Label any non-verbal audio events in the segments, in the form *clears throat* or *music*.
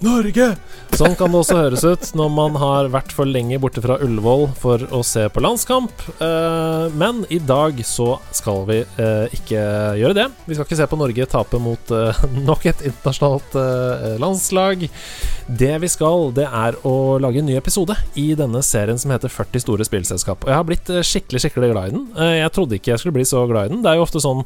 Norge! Sånn kan det også høres ut når man har vært for lenge borte fra Ullevål for å se på landskamp. Eh, men i dag så skal vi eh, ikke gjøre det. Vi skal ikke se på Norge tape mot eh, *laughs* nok et internasjonalt landslag. Det vi skal, det er å lage en ny episode i denne serien som heter 40 store spillselskap. Og jeg har blitt skikkelig skikkelig glad i den. Jeg trodde ikke jeg skulle bli så glad i den. Det er jo ofte sånn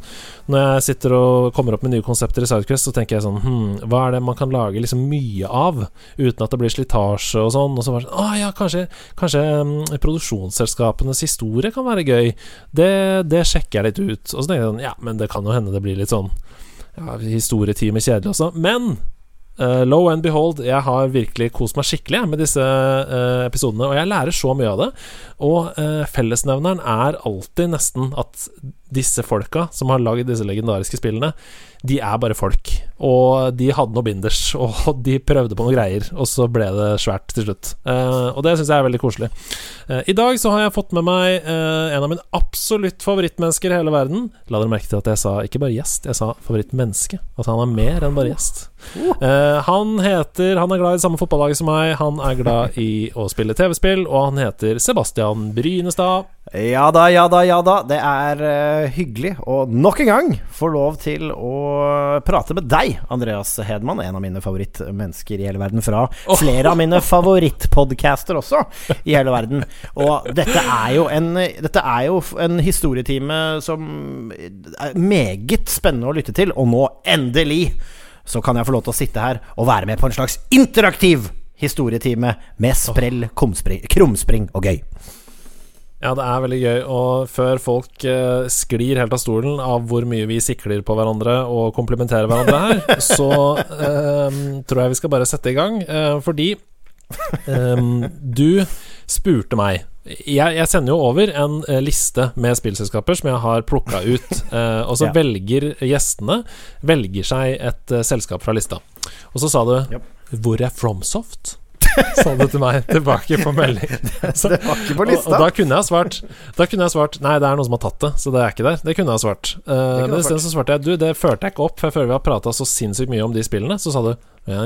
når jeg sitter og kommer opp med nye konsepter i Sidequest, så tenker jeg sånn hm, Hva er det man kan lage liksom mye av uten at det blir slitasje og sånn. Og så bare sånn Å ja, kanskje, kanskje um, produksjonsselskapenes historie kan være gøy. Det, det, sjekker jeg litt ut. Og så tenker jeg sånn Ja, men det kan jo hende det blir litt sånn ja, historietime kjedelig også. Men Uh, low and behold, jeg har virkelig kost meg skikkelig med disse uh, episodene. Og jeg lærer så mye av det. Og uh, fellesnevneren er alltid nesten at disse folka som har lagd disse legendariske spillene, de er bare folk. Og de hadde noe binders, *laughs* og de prøvde på noen greier, og så ble det svært til slutt. Eh, og det syns jeg er veldig koselig. Eh, I dag så har jeg fått med meg eh, en av mine absolutt favorittmennesker i hele verden. La dere merke til at jeg sa ikke bare gjest, jeg sa favorittmenneske. Altså han er mer enn bare gjest. Han heter Han er glad i samme fotballaget som meg, han er glad i å spille TV-spill, og han heter Sebastian Brynestad. Ja da, ja da, ja da. Det er hyggelig å nok en gang få lov til å prate med deg, Andreas Hedman. En av mine favorittmennesker i hele verden. Fra flere av mine favorittpodcaster også i hele verden. Og dette er jo en, dette er jo en historietime som er meget spennende å lytte til. Og nå, endelig, så kan jeg få lov til å sitte her og være med på en slags interaktiv historietime med sprell, krumspring og gøy. Ja, det er veldig gøy. Og før folk eh, sklir helt av stolen av hvor mye vi sikler på hverandre og komplimenterer hverandre her, *laughs* så eh, tror jeg vi skal bare sette i gang. Eh, fordi um, du spurte meg jeg, jeg, sender jo over en liste med spillselskaper som jeg har plukka ut. *laughs* og så ja. velger gjestene Velger seg et selskap fra lista. Og så sa du yep. 'Hvor er Fromsoft?' *laughs* sa du til meg tilbake på melding. Så, *laughs* det var ikke på lista. Og, og, da kunne jeg svart Da kunne jeg svart Nei, det er noen som har tatt det, så det er ikke der. Det kunne jeg svart. Uh, men isteden så svarte jeg Du, det førte jeg ikke opp, for før vi har prata så sinnssykt mye om de spillene, så sa du ja,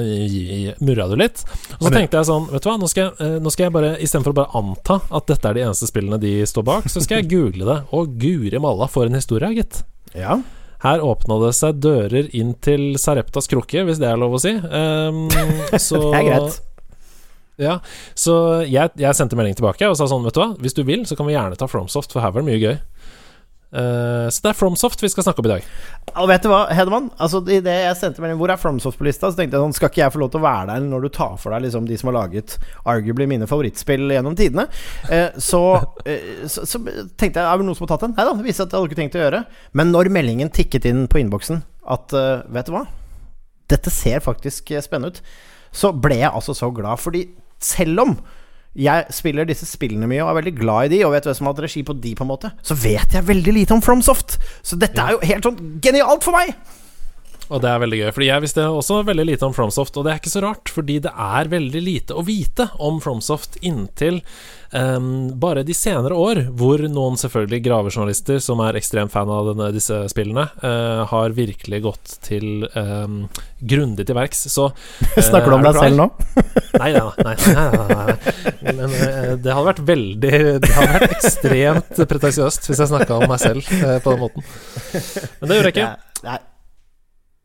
murra du litt? Og så tenkte jeg sånn Vet du hva, nå skal jeg, eh, nå skal jeg bare istedenfor å bare anta at dette er de eneste spillene de står bak, så skal jeg google det. Og guri malla, for en historie, gitt. Ja her åpna det seg dører inn til Sareptas krukke, hvis det er lov å si. Um, så, *laughs* det er greit. Ja, så jeg, jeg, sendte melding tilbake og sa sånn, vet du hva, hvis du vil, så kan vi gjerne ta Fromsoft, for her var det mye gøy. Uh, så det er Fromsoft vi skal snakke om i dag. Og vet du hva, Hedemann? Altså, I det jeg sendte melding Hvor er Fromsoft på lista? Så tenkte jeg sånn Skal ikke jeg få lov til å være der når du tar for deg liksom de som har laget arguably mine favorittspill gjennom tidene? Uh, så, uh, *laughs* så, så, tenkte jeg Er det noen som har tatt den? Nei da, det viste at jeg hadde ikke tenkt å gjøre. Men når meldingen tikket inn på innboksen at Vet du hva? Dette ser faktisk spennende ut. Så ble jeg altså så glad, fordi selv om jeg spiller disse spillene mye og er veldig glad i de, og vet hvem som har hatt regi på de, på en måte, så vet jeg veldig lite om FromSoft. Så dette er jo helt sånn genialt for meg! Og det er veldig gøy, fordi jeg visste også veldig lite om FromSoft, og det er ikke så rart, fordi det er veldig lite å vite om FromSoft inntil um, bare de senere år, hvor noen selvfølgelig gravejournalister som er ekstremt fan av denne, disse spillene, uh, har virkelig gått til um, grundig til verks. Så uh, *laughs* Snakker du om deg selv nå? *laughs* nei, nei, nei, nei, nei, Men uh, det hadde vært veldig Det hadde vært ekstremt pretensiøst hvis jeg snakka om meg selv på den måten. Men det gjør jeg ikke. Nei.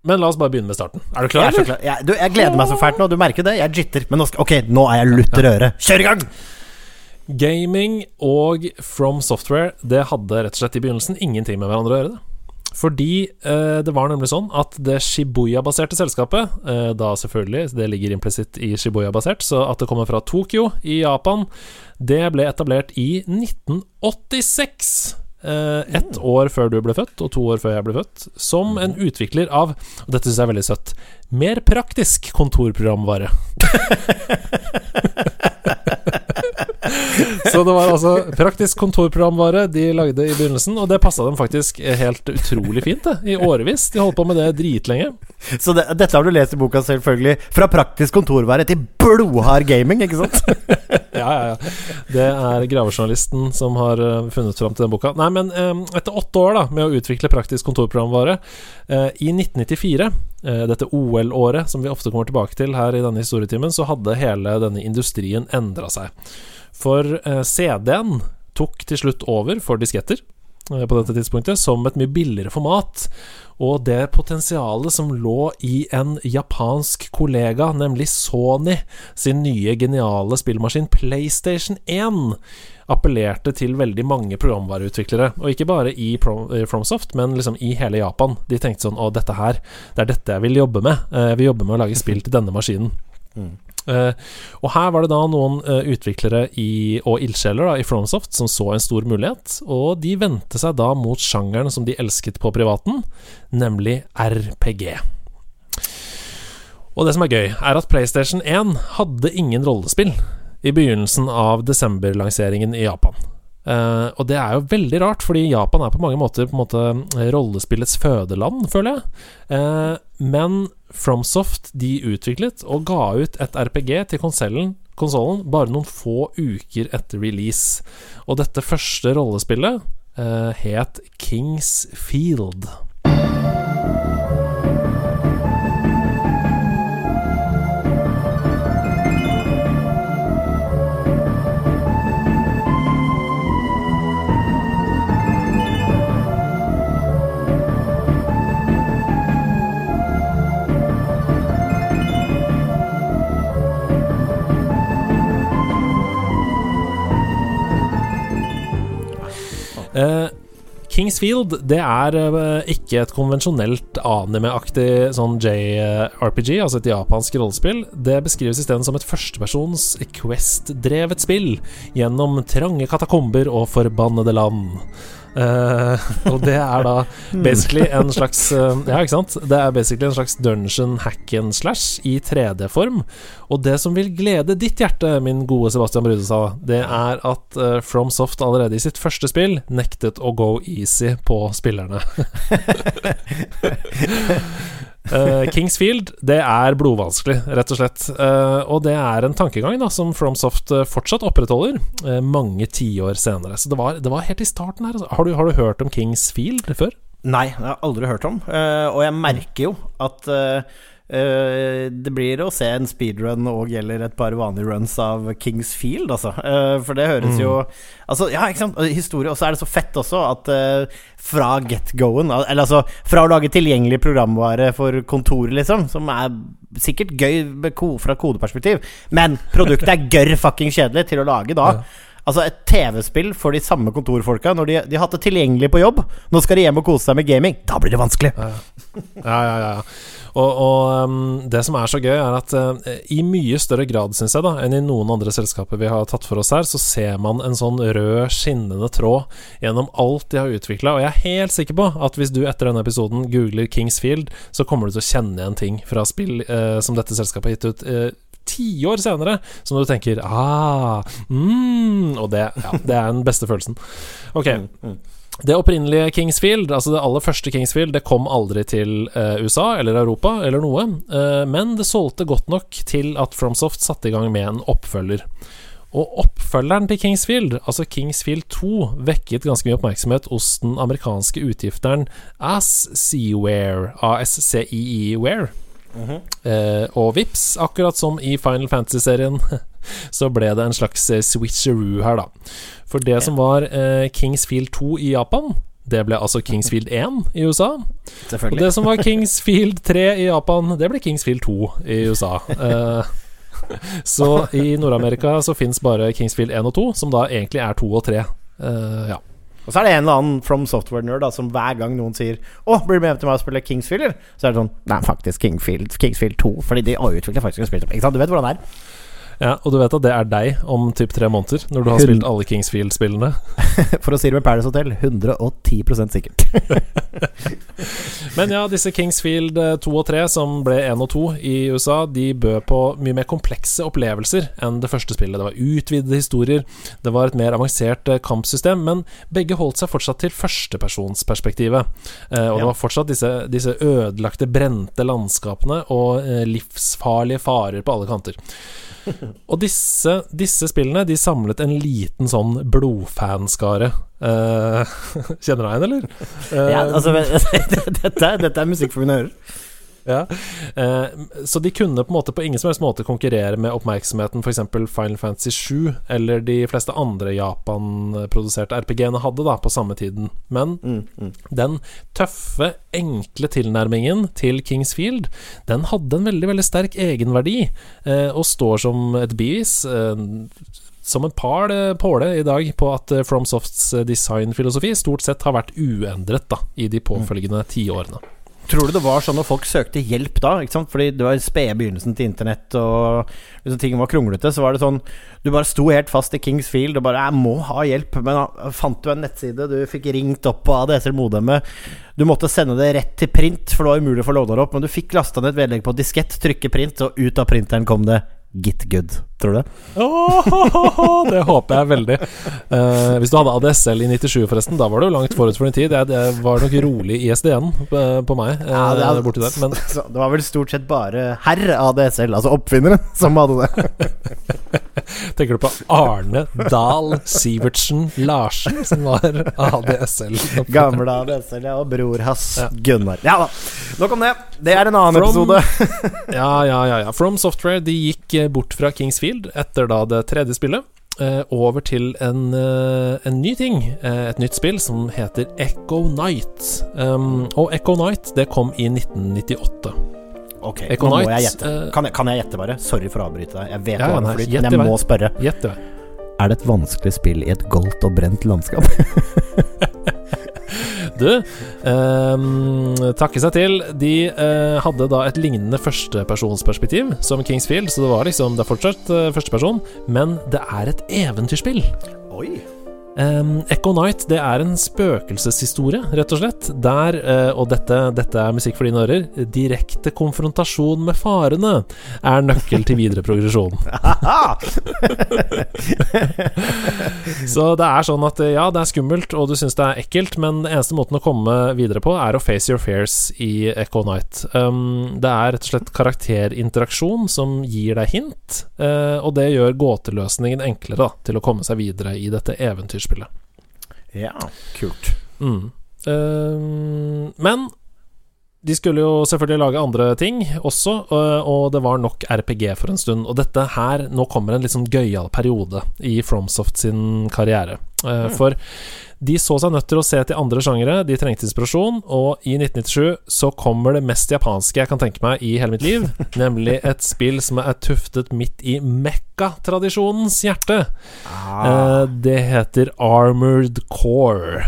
Men la oss bare begynne med starten. Er du klar? Jeg, klar. Jeg, du, jeg gleder meg så fælt nå. Du merker det? Jeg jitter. Men nå skal, ok, nå er jeg lutter øre. Kjør i gang! Gaming og From Software Det hadde rett og slett i begynnelsen ingenting med hverandre å gjøre. det fordi eh, det var nemlig sånn at det Shibuya-baserte selskapet, eh, da selvfølgelig, det ligger implisitt i Shibuya-basert, så at det kommer fra Tokyo i Japan, det ble etablert i 1986. eh, ett år før du ble født, og to år før jeg ble født, som en utvikler av Og dette syns jeg er veldig søtt. Mer praktisk kontorprogramvare. *laughs* Så det var altså praktisk kontorprogramvare de lagde i begynnelsen, og det passa dem faktisk helt utrolig fint, det. I årevis. De holdt på med det dritlenge. Så det, dette har du lest i boka, selvfølgelig. Fra praktisk kontorvare til blodhard gaming, ikke sant? *laughs* ja, ja, ja. Det er gravejournalisten som har uh, funnet fram til den boka. Nei, men um, etter åtte år da med å utvikle praktisk kontorprogramvare, uh, i 1994 uh, dette OL-året som vi ofte kommer tilbake til her i denne historietimen, så hadde hele denne industrien endra seg. For CD-en tok til slutt over for disketter på dette tidspunktet, som et mye billigere format. Og det potensialet som lå i en japansk kollega, nemlig Sony sin nye geniale spillmaskin PlayStation 1, appellerte til veldig mange programvareutviklere. Og ikke bare i FromSoft, men liksom i hele Japan. De tenkte sånn Å, dette her, det er dette jeg vil jobbe med. Jeg vil jobbe med å lage spill til denne maskinen. Mm. Uh, og her var det da noen uh, utviklere i, og ildsjeler i Fromsoft som så en stor mulighet, og de vendte seg da mot sjangeren som de elsket på privaten, nemlig RPG. Og det som er gøy, er at PlayStation 1 hadde ingen rollespill i begynnelsen av desemberlanseringen i Japan. Uh, og det er jo veldig rart, fordi Japan er på mange måter på måte rollespillets fødeland, føler jeg. Uh, men Fromsoft de utviklet og ga ut et RPG til konsollen bare noen få uker etter release. Og dette første rollespillet uh, het Kings Field. Uh, Kingsfield det er uh, ikke et konvensjonelt anime-aktig sånn JRPG, altså et japansk rollespill. Det beskrives isteden som et førstepersons Quest-drevet spill gjennom trange katakomber og forbannede land. Uh, og det er da basically en slags uh, Ja, ikke sant? Det er basically en slags dungeon hack and slash i 3D-form. Og det som vil glede ditt hjerte, min gode Sebastian Brudestad, det er at uh, FromSoft allerede i sitt første spill nektet å go easy på spillerne. *laughs* *laughs* Uh, Kingsfield det er blodvanskelig, rett og slett. Uh, og det er en tankegang da som FromSoft uh, fortsatt opprettholder uh, mange tiår senere. Så det var, det var, helt i starten her. Altså. Har, du, har, du, hørt om Kingsfield før? Nei, det har jeg aldri hørt om. og jeg merker jo at det blir å se en speedrun og gjelder et par vanlige runs av Kings Field, altså. Uh, for det høres mm. jo Altså, ja, ikke sant. Historie. Og så er det så fett også at uh, fra get-goen Eller altså fra å lage tilgjengelig programvare for kontoret, liksom, som er sikkert gøy fra kodeperspektiv, men produktet er *laughs* gørr fucking kjedelig til å lage da. Ja. Altså Et TV-spill for de samme kontorfolka. Når de, de, har hatt det tilgjengelig på jobb, nå skal de hjem og kose seg med gaming. Da blir det vanskelig. Ja, ja, ja, ja. Og, og um, det som er så gøy, er at uh, i mye større grad, syns jeg, da enn i noen andre selskaper vi har tatt for oss her, så ser man en sånn rød, skinnende tråd gjennom alt de har utvikla. Og jeg er helt sikker på at hvis du etter denne episoden googler Kingsfield, så kommer du til å kjenne igjen ting fra spill uh, som dette selskapet har gitt ut. Uh, tiår senere, som du tenker ah, mm, Og det, ja, det er den beste følelsen. Ok. Det opprinnelige Kingsfield, altså det aller første Kingsfield, det kom aldri til eh, USA eller Europa eller noe, eh, men det solgte godt nok til at FromSoft satte i gang med en oppfølger. Og oppfølgeren til Kingsfield, altså Kingsfield 2, vekket ganske mye oppmerksomhet hos den amerikanske utgifteren ASCIiWare, ASCIiWare. Mm -hmm. uh, og vips, akkurat som i Final Fantasy-serien, *laughs* så ble det en slags switcheroo her, da. For det som var eh, Kingsfield 2 i Japan, det ble altså Kingsfield 1 i USA. Og det som var Kingsfield 3 i Japan, det ble Kingsfield 2 i USA. Eh, *laughs* så i Nord-Amerika så fins bare Kingsfield 1 og 2, som da egentlig er 2 og 3. Eh, ja. Og så er det en eller annen From Software-nerd som hver gang noen sier 'Å, blir du med til meg og spille Kingsfield?' Så er det sånn Nei, faktisk Kingfield, Kingsfield 2. Fordi de utvikler faktisk et spill. Ikke sant? Du vet hvordan det er? Ja, og du vet at det er deg om typ tre måneder, når du har spilt alle Kingsfield-spillene. *laughs* For å si det med Paradise Hotel 110% sikkert. *laughs* Men ja, disse Kingsfield eh, 2 og 3, som ble 1 og 2 i USA, de bød på mye mer komplekse opplevelser enn det første spillet. Det var utvidede historier, det var et mer avansert eh, kampsystem, men begge holdt seg fortsatt til førstepersonsperspektivet. Eh, og det var fortsatt disse, disse ødelagte, brente landskapene og eh, livsfarlige farer på alle kanter. *laughs* Og disse, disse spillene De samlet en liten sånn blodfanskare. Eh, *laughs* kjenner du deg igjen, eller? Eh, Ja, altså, *laughs* dette, er- dette er musikk for mine ører. Ja. Eh, så de kunne på en måte på ingen som helst måte konkurrere med oppmerksomheten f.eks. Final Fantasy 7 eller de fleste andre Japan-produserte RPG-ene hadde da på samme tiden. Men Mm, mm. den tøffe, enkle tilnærmingen til Kingsfield, den hadde en veldig, veldig sterk egenverdi, eh, og står som et bevis. Eh, som en par eh, påle i dag på at FromSofts designfilosofi stort sett har vært uendret da i de påfølgende tiårene. Tror du det var sånn når folk søkte hjelp da? Ikke sant? Fordi det var spede begynnelsen til internett, og liksom ting var kronglete. Så var det sånn Du bare sto helt fast i Kings Field og bare 'Jeg må ha hjelp'. Men da fant du en nettside, du fikk ringt opp på ADSL-modemet. Du måtte sende det rett til print, for det var umulig å få låna det opp. Men du fikk lasta ned et vedlegg på diskett, trykke print, og ut av printeren kom det Git good. Tror du det? Det håper jeg veldig. Uh, hvis du hadde ADSL i 97, forresten, da var du langt forut for din tid. Jeg, det var nok rolig ISDN på, på meg eh, Ja, det hadde, borti der. Men *laughs* Så det var vel stort sett bare herr ADSL, altså oppfinneren, som hadde det. *laughs* tenker du på Arne Dahl Sivertsen Larsen, som var ADSL? Gamle ADSL, ja, og bror hans, Ja. Gunnar. Ja da, nok om det. Det er en annen From- episode. *laughs* Ja, ja, ja, ja. From Software de gikk eh, bort fra Kingsfield etter da det tredje spillet. eh, over til en, eh, en ny ting, eh, et nytt spill som heter Echo Night. Um, og Echo Night det kom i 1998. Ok, Echo nå må jeg gjette. Kan jeg, kan jeg gjette, bare? Sorry for å avbryte deg. Jeg vet Ja, hva det gjett men jeg må spørre. Gjett det. Er det et vanskelig spill i et goldt og brent landskap? *laughs* Du, eh, takke seg til. De eh, hadde da et lignende førstepersonsperspektiv som Kingsfield, så det var liksom Det er fortsatt eh, førsteperson, men det er et eventyrspill. Oi. Um, Echo Night det er en spøkelseshistorie, rett og slett. Der, uh, og dette, dette er musikk for dine ører, direkte konfrontasjon med farene er nøkkel til videre progresjon. *laughs* *laughs* Så det er sånn at eh, ja, det er skummelt, og du syns det er ekkelt, men den eneste måten å komme videre på, er å face your fears i Echo Night. Um, det er rett og slett karakterinteraksjon som gir deg hint, uh, og det gjør gåteløsningen enklere da, til å komme seg videre i dette eventyrspillet. Ja, kult. Mm. Uh, men de skulle jo selvfølgelig lage andre ting også, og, og det var nok RPG for en stund. Og dette her Nå kommer en litt sånn gøyal periode i Fromsoft sin karriere. Uh, For de så seg nødt til å se til andre sjangere, de trengte inspirasjon, og i 1997 så kommer det mest japanske jeg kan tenke meg i hele mitt liv, *laughs* nemlig et spill som er tuftet midt i mekka-tradisjonens hjerte. Ah. Eh, det heter Armored Core.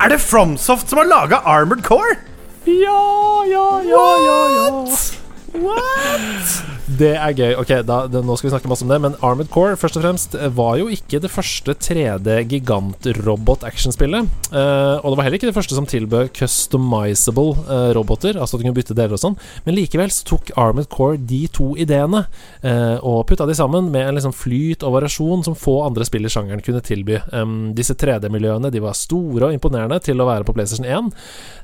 Er det FromSoft som har laga Armored Core? Ja, ja, ja, ja, ja. What? Det er gøy. Ok, da, det, Nå skal vi snakke masse om det, men Armored Core først og fremst eh, var jo ikke det første 3D gigantrobot-actionspillet. Uh, og det var heller ikke det første som tilbød customizable uh, roboter, altså at du kunne bytte deler og sånn. Men likevel så tok Armored Core de to ideene uh, og putta de sammen med en liksom flyt og variasjon som få andre spill i sjangeren kunne tilby. Um, disse 3D-miljøene de var store og imponerende til å være på PlayStation 1,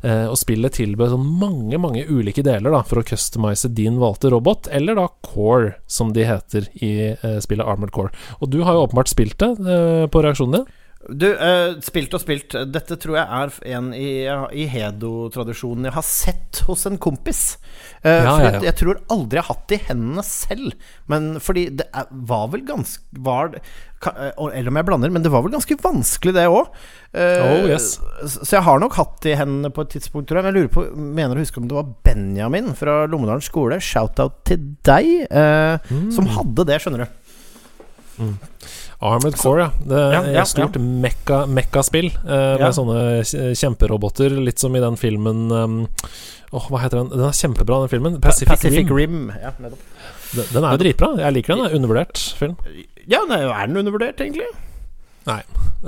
eh, og spillet tilbød sånn mange, mange ulike deler da for å customize din valgte robot, eller da Core, som de heter i eh, spillet Armored Core. Og du har jo åpenbart spilt det eh, på reaksjonen din. Du, uh, spilt og spilt. Dette tror jeg er en i, i Hedo-tradisjonen jeg har sett hos en kompis. Uh, Ja, for ja, ja. Jeg, tror aldri jeg har hatt det i hendene selv. Men fordi det er, var vel ganske var, eh, Eller om jeg blander, men det var vel ganske vanskelig, det òg. Oh, yes. Så jeg har nok hatt det i hendene på et tidspunkt, tror jeg. Men jeg lurer på, mener å huske om det var Benjamin fra Lommedalen skole, shout-out til deg, Mm. som hadde det, skjønner du. Armored Core, ja. Det er ja, et stort ja. mekkaspill eh, med sånne kjemperoboter, litt som i den filmen um, Åh, hva heter den? Den er kjempebra, den filmen. Pacific, Pacific Rim. Rim. Ja, nettopp. Den, den er jo dritbra. Jeg liker den. Det er undervurdert film. Ja, nei, er den undervurdert, egentlig? Nei.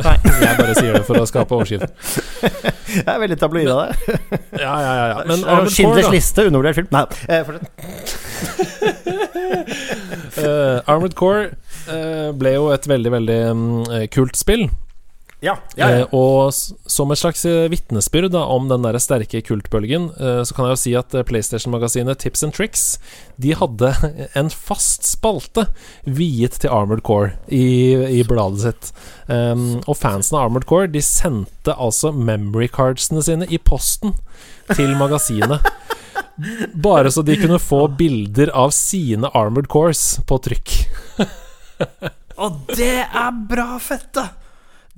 Nei. *laughs* Jeg bare sier det for å skape overskrift. *laughs* Jeg er veldig tabloid av det. *laughs* Ja, ja, ja. ja. Men Armored Core, liste, undervurdert film. Nei, eh, fortsett. uh, Armored Core eh, ble jo et veldig, veldig mm, kult spill. Ja, ja, ja. Eh, og som et slags eh, vitnesbyrd om den der sterke kultbølgen, eh, så kan jeg jo si at eh, PlayStation-magasinet Tips and Tricks De hadde *laughs* en fast spalte viet til Armored Core i, i bladet sitt. Um, og fansen av Armored Core De sendte altså memory cardsene sine i posten til magasinet. *laughs* Bare så de kunne få bilder av sine Armored Cores på trykk. *laughs* *laughs* Og det er bra fett, da!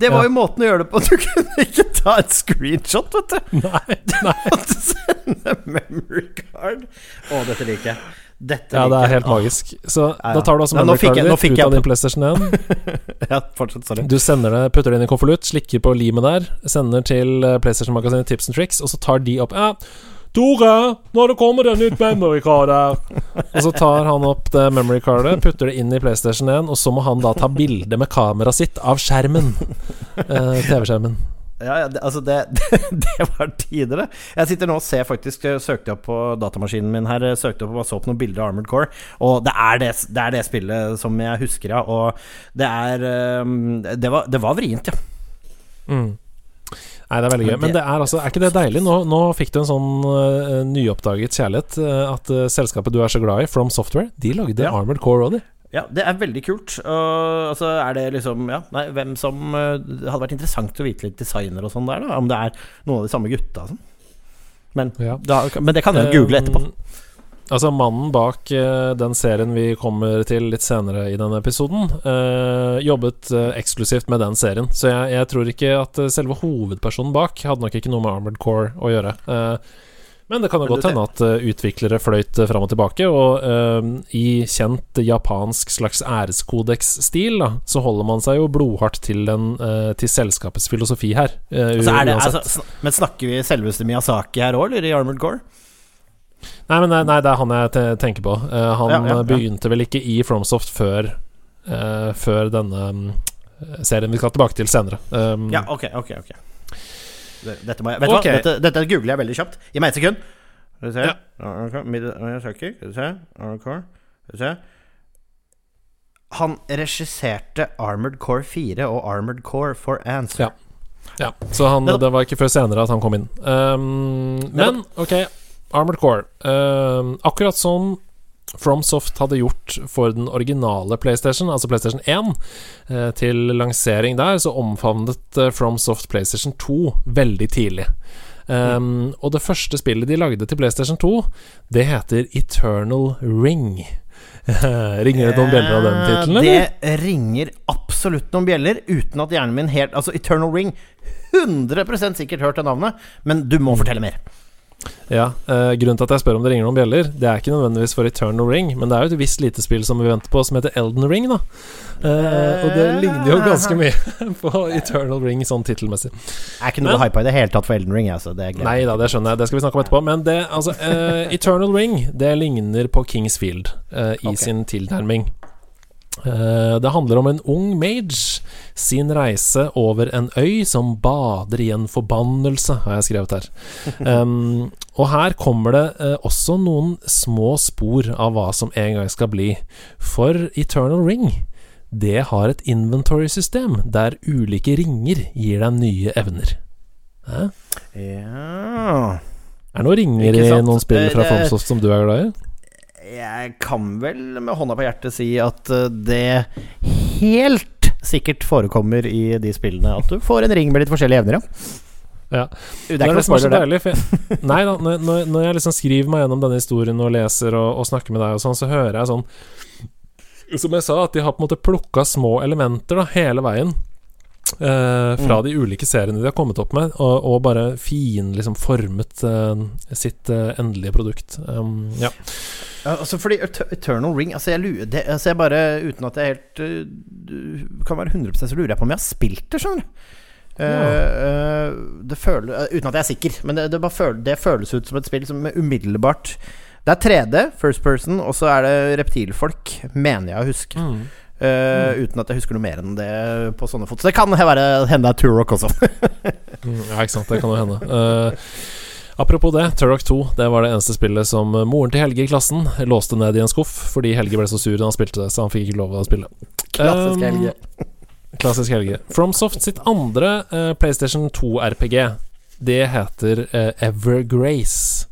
Det var Ja. jo måten å gjøre det på. *laughs* Du kunne ikke ta et screenshot, vet du. *laughs* Nei, nei. Måtte sende memory card. Å, dette liker jeg. Dette Ja, det er helt magisk. Så ja. da tar du altså jeg- memory-cardet ditt ut av din PlayStation 1. Ja, fortsatt, sorry. Du sender det, putter det inn i konvolutt, slikker på limet der, sender til eh, PlayStation-magasinet Tips and Tricks, og så tar de opp Ja, Tore, nå har det kommet et nytt memory-card her. *laughs* Og så tar han opp det memory-cardet, putter det inn i PlayStation 1, og så må han da ta bilde med kameraet sitt av skjermen. Eh, TV-skjermen. Ja, ja, det, altså det, *laughs* det, det var tider, det. Jeg sitter nå og ser faktisk Søkte opp på datamaskinen min her. Søkte opp og så opp noen bilder av Armored Core. Og det er det, det er det spillet som jeg husker, ja. Og det er um, Det var, det var vrient, ja. Mm. Nei, det er veldig gøy. Men det er altså Er ikke det deilig? Nå, nå fikk du en sånn uh, nyoppdaget kjærlighet. Uh, at uh, selskapet du er så glad i, From Software, de lagde Ja. Armored Core Roddy. Ja, det er veldig kult. Og så er det liksom Ja, nei, hvem som Det hadde vært interessant å vite litt designer og sånn der, da. Om det er noen av de samme gutta og sånn. Men, Ja. da, men det kan jeg google etterpå. Um, Altså Mannen bak uh, den serien vi kommer til litt senere i denne episoden, uh, jobbet uh, eksklusivt med den serien. Så jeg, jeg tror ikke at selve hovedpersonen bak hadde nok ikke noe med Armored Core å gjøre. Men det kan jo godt hende at utviklere fløyt fram og tilbake, og i kjent japansk slags æreskodeks-stil, så holder man seg jo blodhardt til, den, til selskapets filosofi her. Altså, det, altså, sn men snakker vi selveste Miyazaki her òg, eller i Armored Core? Nei, men nei, nei, det er han jeg tenker på. Uh, han Ja, ja, ja. begynte vel ikke i Fromsoft før uh, Før denne um, serien vi skal tilbake til senere. Um, Ja, ok, ok, ok. Dette, må jeg, vet okay. Hva? Dette, dette googler jeg veldig kjapt. Gi meg ett sekund. Skal vi se. Skal vi. Han regisserte Armored Core 4 og Armored Core for Answer. Ja. ja, Så han, det var ikke før senere at han kom inn. Um, men ok, Armored Core. Uh, akkurat som FromSoft hadde gjort for den originale PlayStation, altså PlayStation 1, eh, til lansering der, så omfavnet eh, FromSoft PlayStation 2 veldig tidlig. Um, og det første spillet de lagde til PlayStation 2, det heter Eternal Ring. *laughs* Ringer det noen bjeller av den tittelen, eller? Eh, Det ringer absolutt noen bjeller, uten at hjernen min helt Altså, Eternal Ring 100% sikkert hørt det navnet, men du må fortelle mer. Ja, eh, Grunnen til at jeg spør om det ringer noen bjeller, det er ikke nødvendigvis for Eternal Ring, men det er jo et visst lite spill som vi venter på, som heter Elden Ring, da. Eh, og det ligner jo ganske mye *laughs* på Eternal Ring sånn tittelmessig. Jeg er ikke noe hypa i det hele tatt for Elden Ring. Altså. Det er. Nei da, det skjønner jeg, det skal vi snakke om etterpå. Men det, altså, eh, Eternal Ring, det ligner på Kings Field eh, i okay. sin tilnærming. Eh, det handler om en ung mage sin reise over en øy som bader i en forbannelse, har jeg skrevet her. *laughs* Um, og her kommer det uh, også noen små spor av hva som en gang skal bli. For Eternal Ring, det har et inventory-system der ulike ringer gir deg nye evner. Hæ? Ja Er det noen ringer i noen spill fra Fomsoft som du er glad i? Jeg kan vel med hånda på hjertet si at eh, det helt sikkert forekommer i de spillene. At du får en ring med litt forskjellige evner, ja. Ja. Det er ikke noe spoiler, det. deilig. *laughs* Nei da, når, når- når jeg liksom skriver meg gjennom denne historien og leser og, og snakker med deg og sånn, så hører jeg sånn Som jeg sa, at de har på en måte plukka små elementer da, hele veien. Eh, fra Mm. de ulike seriene de har kommet opp med, og, og bare fin liksom formet eh, sitt eh, endelige produkt. Um, ja. Ja, altså fordi Eternal Ring altså jeg, lurer, det, altså jeg bare Uten at jeg helt uh, kan være 100 så lurer jeg på om jeg har spilt det, skjønner du. Eh, uh, det føler, eh, uten at jeg er sikker, men det, det, bare føl, det føles ut som et spill som umiddelbart Det er 3D, first person, og så er det reptilfolk, mener jeg å huske. Mm. Eh, Uten at jeg husker noe mer enn det på sånne fot. Så det kan være hende det er Turok også. *laughs* Mm, Ja, ikke sant. Det kan jo hende. Uh, apropos det, Turok 2 Det var det eneste spillet som moren til Helge i klassen låste ned i en skuff fordi Helge ble så sur da han spilte det, så han fikk ikke lov å spille. Klassisk Um, Helge. Klassisk Helge. FromSoft sitt andre uh, PlayStation 2-RPG, det heter Evergrace.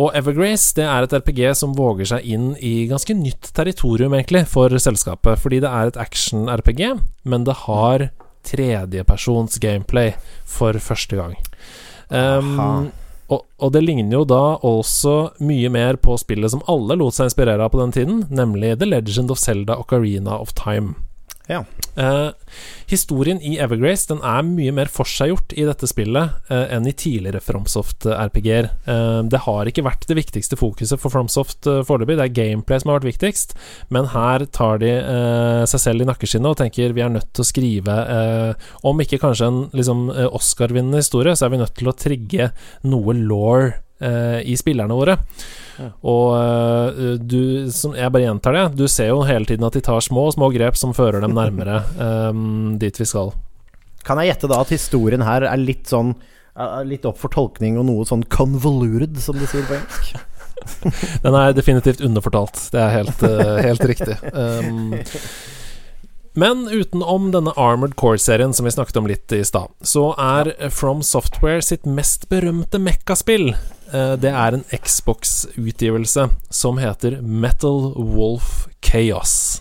Og Evergrace det er et RPG som våger seg inn i ganske nytt territorium, egentlig, for selskapet. Fordi det er et action-RPG, men det har tredjepersons gameplay for første gang. Um, og, og det ligner jo da også mye mer på spillet som alle lot seg inspirere av på den tiden, nemlig The Legend of Zelda Ocarina of Time. Ja. Uh, historien i Evergrace Den er mye mer forseggjort i dette spillet uh, enn i tidligere FromSoft-RPG-er. Uh, det har ikke vært det viktigste fokuset for FromSoft uh, foreløpig. Det er gameplay som har vært viktigst, men her tar de eh, seg selv i nakkeskinnet og tenker vi er nødt til å skrive eh, Om ikke kanskje en liksom, eh, Oscar-vinnende historie, så er vi nødt til å trigge noe law eh, i spillerne våre. Ja. Og eh, du som, Jeg bare gjentar det. Du ser jo hele tiden at de tar små små grep som fører dem nærmere um, *laughs* dit vi skal. Kan jeg gjette da at historien her er litt sånn Litt opp for tolkning og noe sånn convoluted, som de sier på engelsk? *laughs* Den er definitivt underfortalt. Det er helt, eh, helt riktig. *laughs* Um, men utenom denne Armored Core-serien som vi snakket om litt i stad, så er From Software sitt mest berømte mekkaspill eh, Det er en Xbox-utgivelse som heter Metal Wolf Chaos.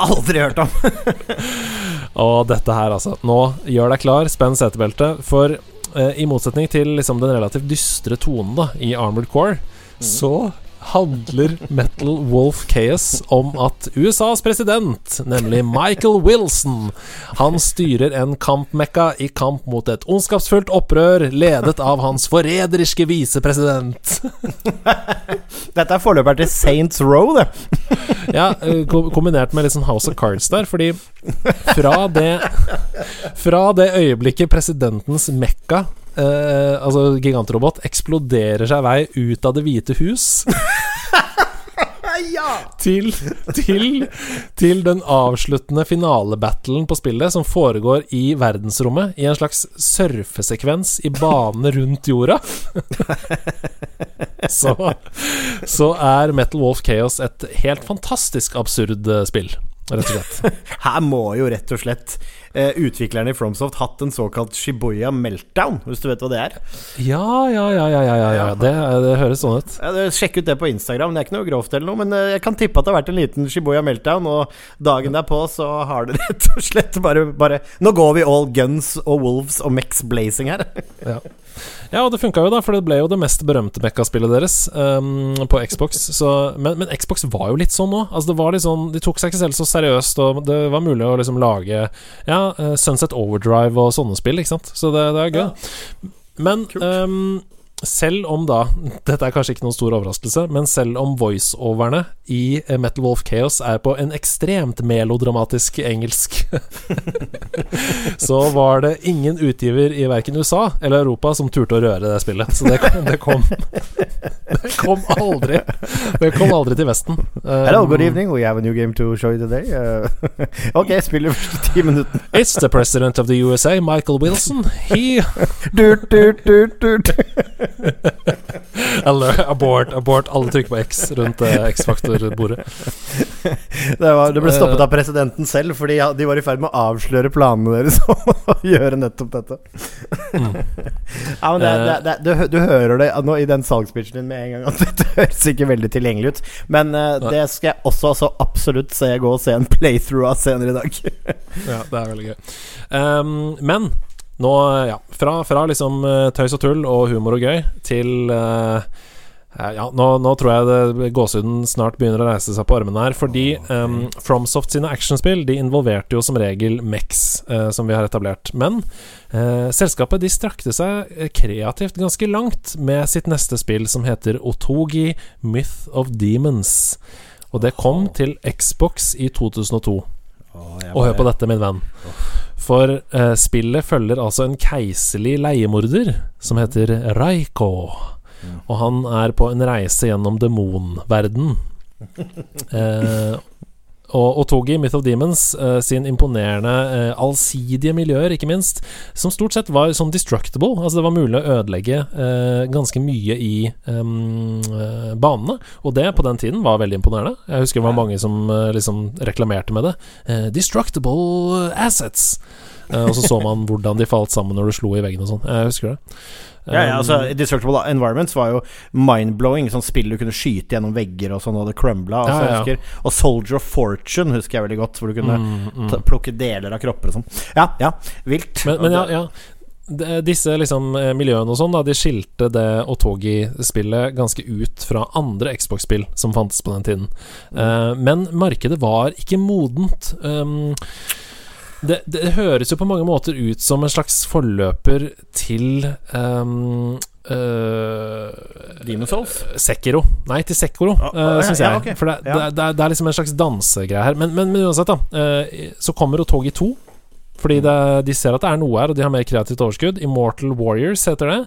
Aldri hørt om! *laughs* Og dette her, altså. Nå gjør deg klar, spenn setebeltet. For eh, i motsetning til liksom, den relativt dystre tonen da, i Armored Core, så handler Metal Wolf Chaos om at USAs president, nemlig Michael Wilson, han styrer en kampmekka i kamp mot et ondskapsfullt opprør ledet av hans forræderiske visepresident. Dette er forløperen til Saints Row, det. Ja, eh, kombinert med litt sånn House of Cards der, fordi fra det Fra det øyeblikket presidentens mekka, eh, altså gigantrobot, eksploderer seg vei ut av Det hvite hus Ja! til, til, til den avsluttende finalebattlen på spillet, som foregår i verdensrommet, i en slags surfesekvens i bane rundt jorda. *laughs* så, så er Metal Wolf Chaos et helt fantastisk absurd eh, spill, rett og slett. *laughs* Her må jo rett og slett eh, utviklerne i Fromsoft hatt en såkalt Shibuya meltdown, hvis du vet hva det er. Ja, ja, ja, ja, ja, ja. Det, det høres sånn ut. Ja, Sjekk ut det på Instagram. Det er ikke noe grovt eller noe, men eh, jeg kan tippe at det har vært en liten Shibuya meltdown, og dagen derpå så har det *laughs* rett og slett bare, bare Nå går vi all guns og wolves og mex blazing her. Ja. Ja, og det funka jo, da, for det ble jo det mest berømte mekkaspillet deres um, på Xbox. Så, men, men Xbox var jo litt sånn nå. Altså, det var litt sånn De tok seg ikke selv så seriøst, og det var mulig å liksom lage Ja, eh, Sunset Overdrive og sånne spill, ikke sant. Så det, det er gøy. Men um, selv om da *laughs* Dette er kanskje ikke noen stor overraskelse, men selv om voiceoverne i eh, Metal Wolf Chaos er på en ekstremt melodramatisk engelsk, *laughs* så var det ingen utgiver i verken USA eller Europa som turte å røre det spillet. Så det, det kom *laughs* Det kom aldri Det kom aldri til Vesten. Hello, good evening. We have a new game to show you today. Uh, ok, spiller første ti minutter. It's the president of the USA, Michael Wilson. He Durt, durt, durt, durt. *laughs* Eller abort, abort. Alle trykker på X rundt eh, X-faktor-bordet. *laughs* Det, var, det ble stoppet av presidenten selv, fordi de var i ferd med å avsløre planene deres om å *laughs* gjøre nettopp dette. Ja, men det, det, det, du, du hører det nå i den salgspitchen din med en gang at dette høres ikke veldig tilgjengelig ut. Men eh, det skal jeg også så absolutt se gå og se en playthrough av senere i dag. Ja, det er veldig gøy. Um, men nå, ja Fra, fra liksom eh, tøys og tull og humor og gøy til eh, eh, ja, nå, nå tror jeg gåsehuden snart begynner å reise seg på armene her. Fordi um, FromSoft sine actionspill De involverte jo som regel Mex, uh, som vi har etablert. Men uh, selskapet de strakte seg eh, kreativt ganske langt med sitt neste spill, som heter Otogi Myth of Demons. Og det kom til Xbox i 2002. Og hør på dette, min venn. For eh, spillet følger altså en keiserlig leiemorder som heter Raiko. Og han er på en reise gjennom demonverden. *laughs* Eh, og Otogi, Myth of Demons, uh, sin imponerende uh, allsidige miljøer, ikke minst, som stort sett var sånn destructible. Altså det var mulig å ødelegge uh, ganske mye i um, banene. Og det på den tiden var veldig imponerende. Jeg husker det var mange som liksom reklamerte med det. Destructible assets. Eh, og så så man hvordan de falt sammen når du slo i veggen og sånn. Jeg husker det. Ja, ja, altså Um, Destructible Environments var jo mind-blowing. Sånn spill du kunne skyte gjennom vegger og sånn, og det crumbla. Altså, Ja, ja. husker, og Soldier of Fortune husker jeg veldig godt, hvor du kunne mm, mm. plukke deler av kropper og sånn. Ja, ja, vilt. Men, men ja, ja. De- Disse liksom eh, miljøene og sånn, da de skilte det Otogi-spillet ganske ut fra andre Xbox-spill som fantes på den tiden. Eh, men markedet var ikke modent. Um, det, det høres jo på mange måter ut som en slags forløper til um, uh, Demon Souls? Sekiro. Nei, til Sekoro, Ah, uh, ja, syns ja, jeg. ok. For det, Ja. det, det er liksom en slags dansegreie her. Men, men, men uansett, da. Uh, så kommer Otogi 2. Fordi det, de ser at det er noe her, og de har mer kreativt overskudd. Immortal Warriors heter det.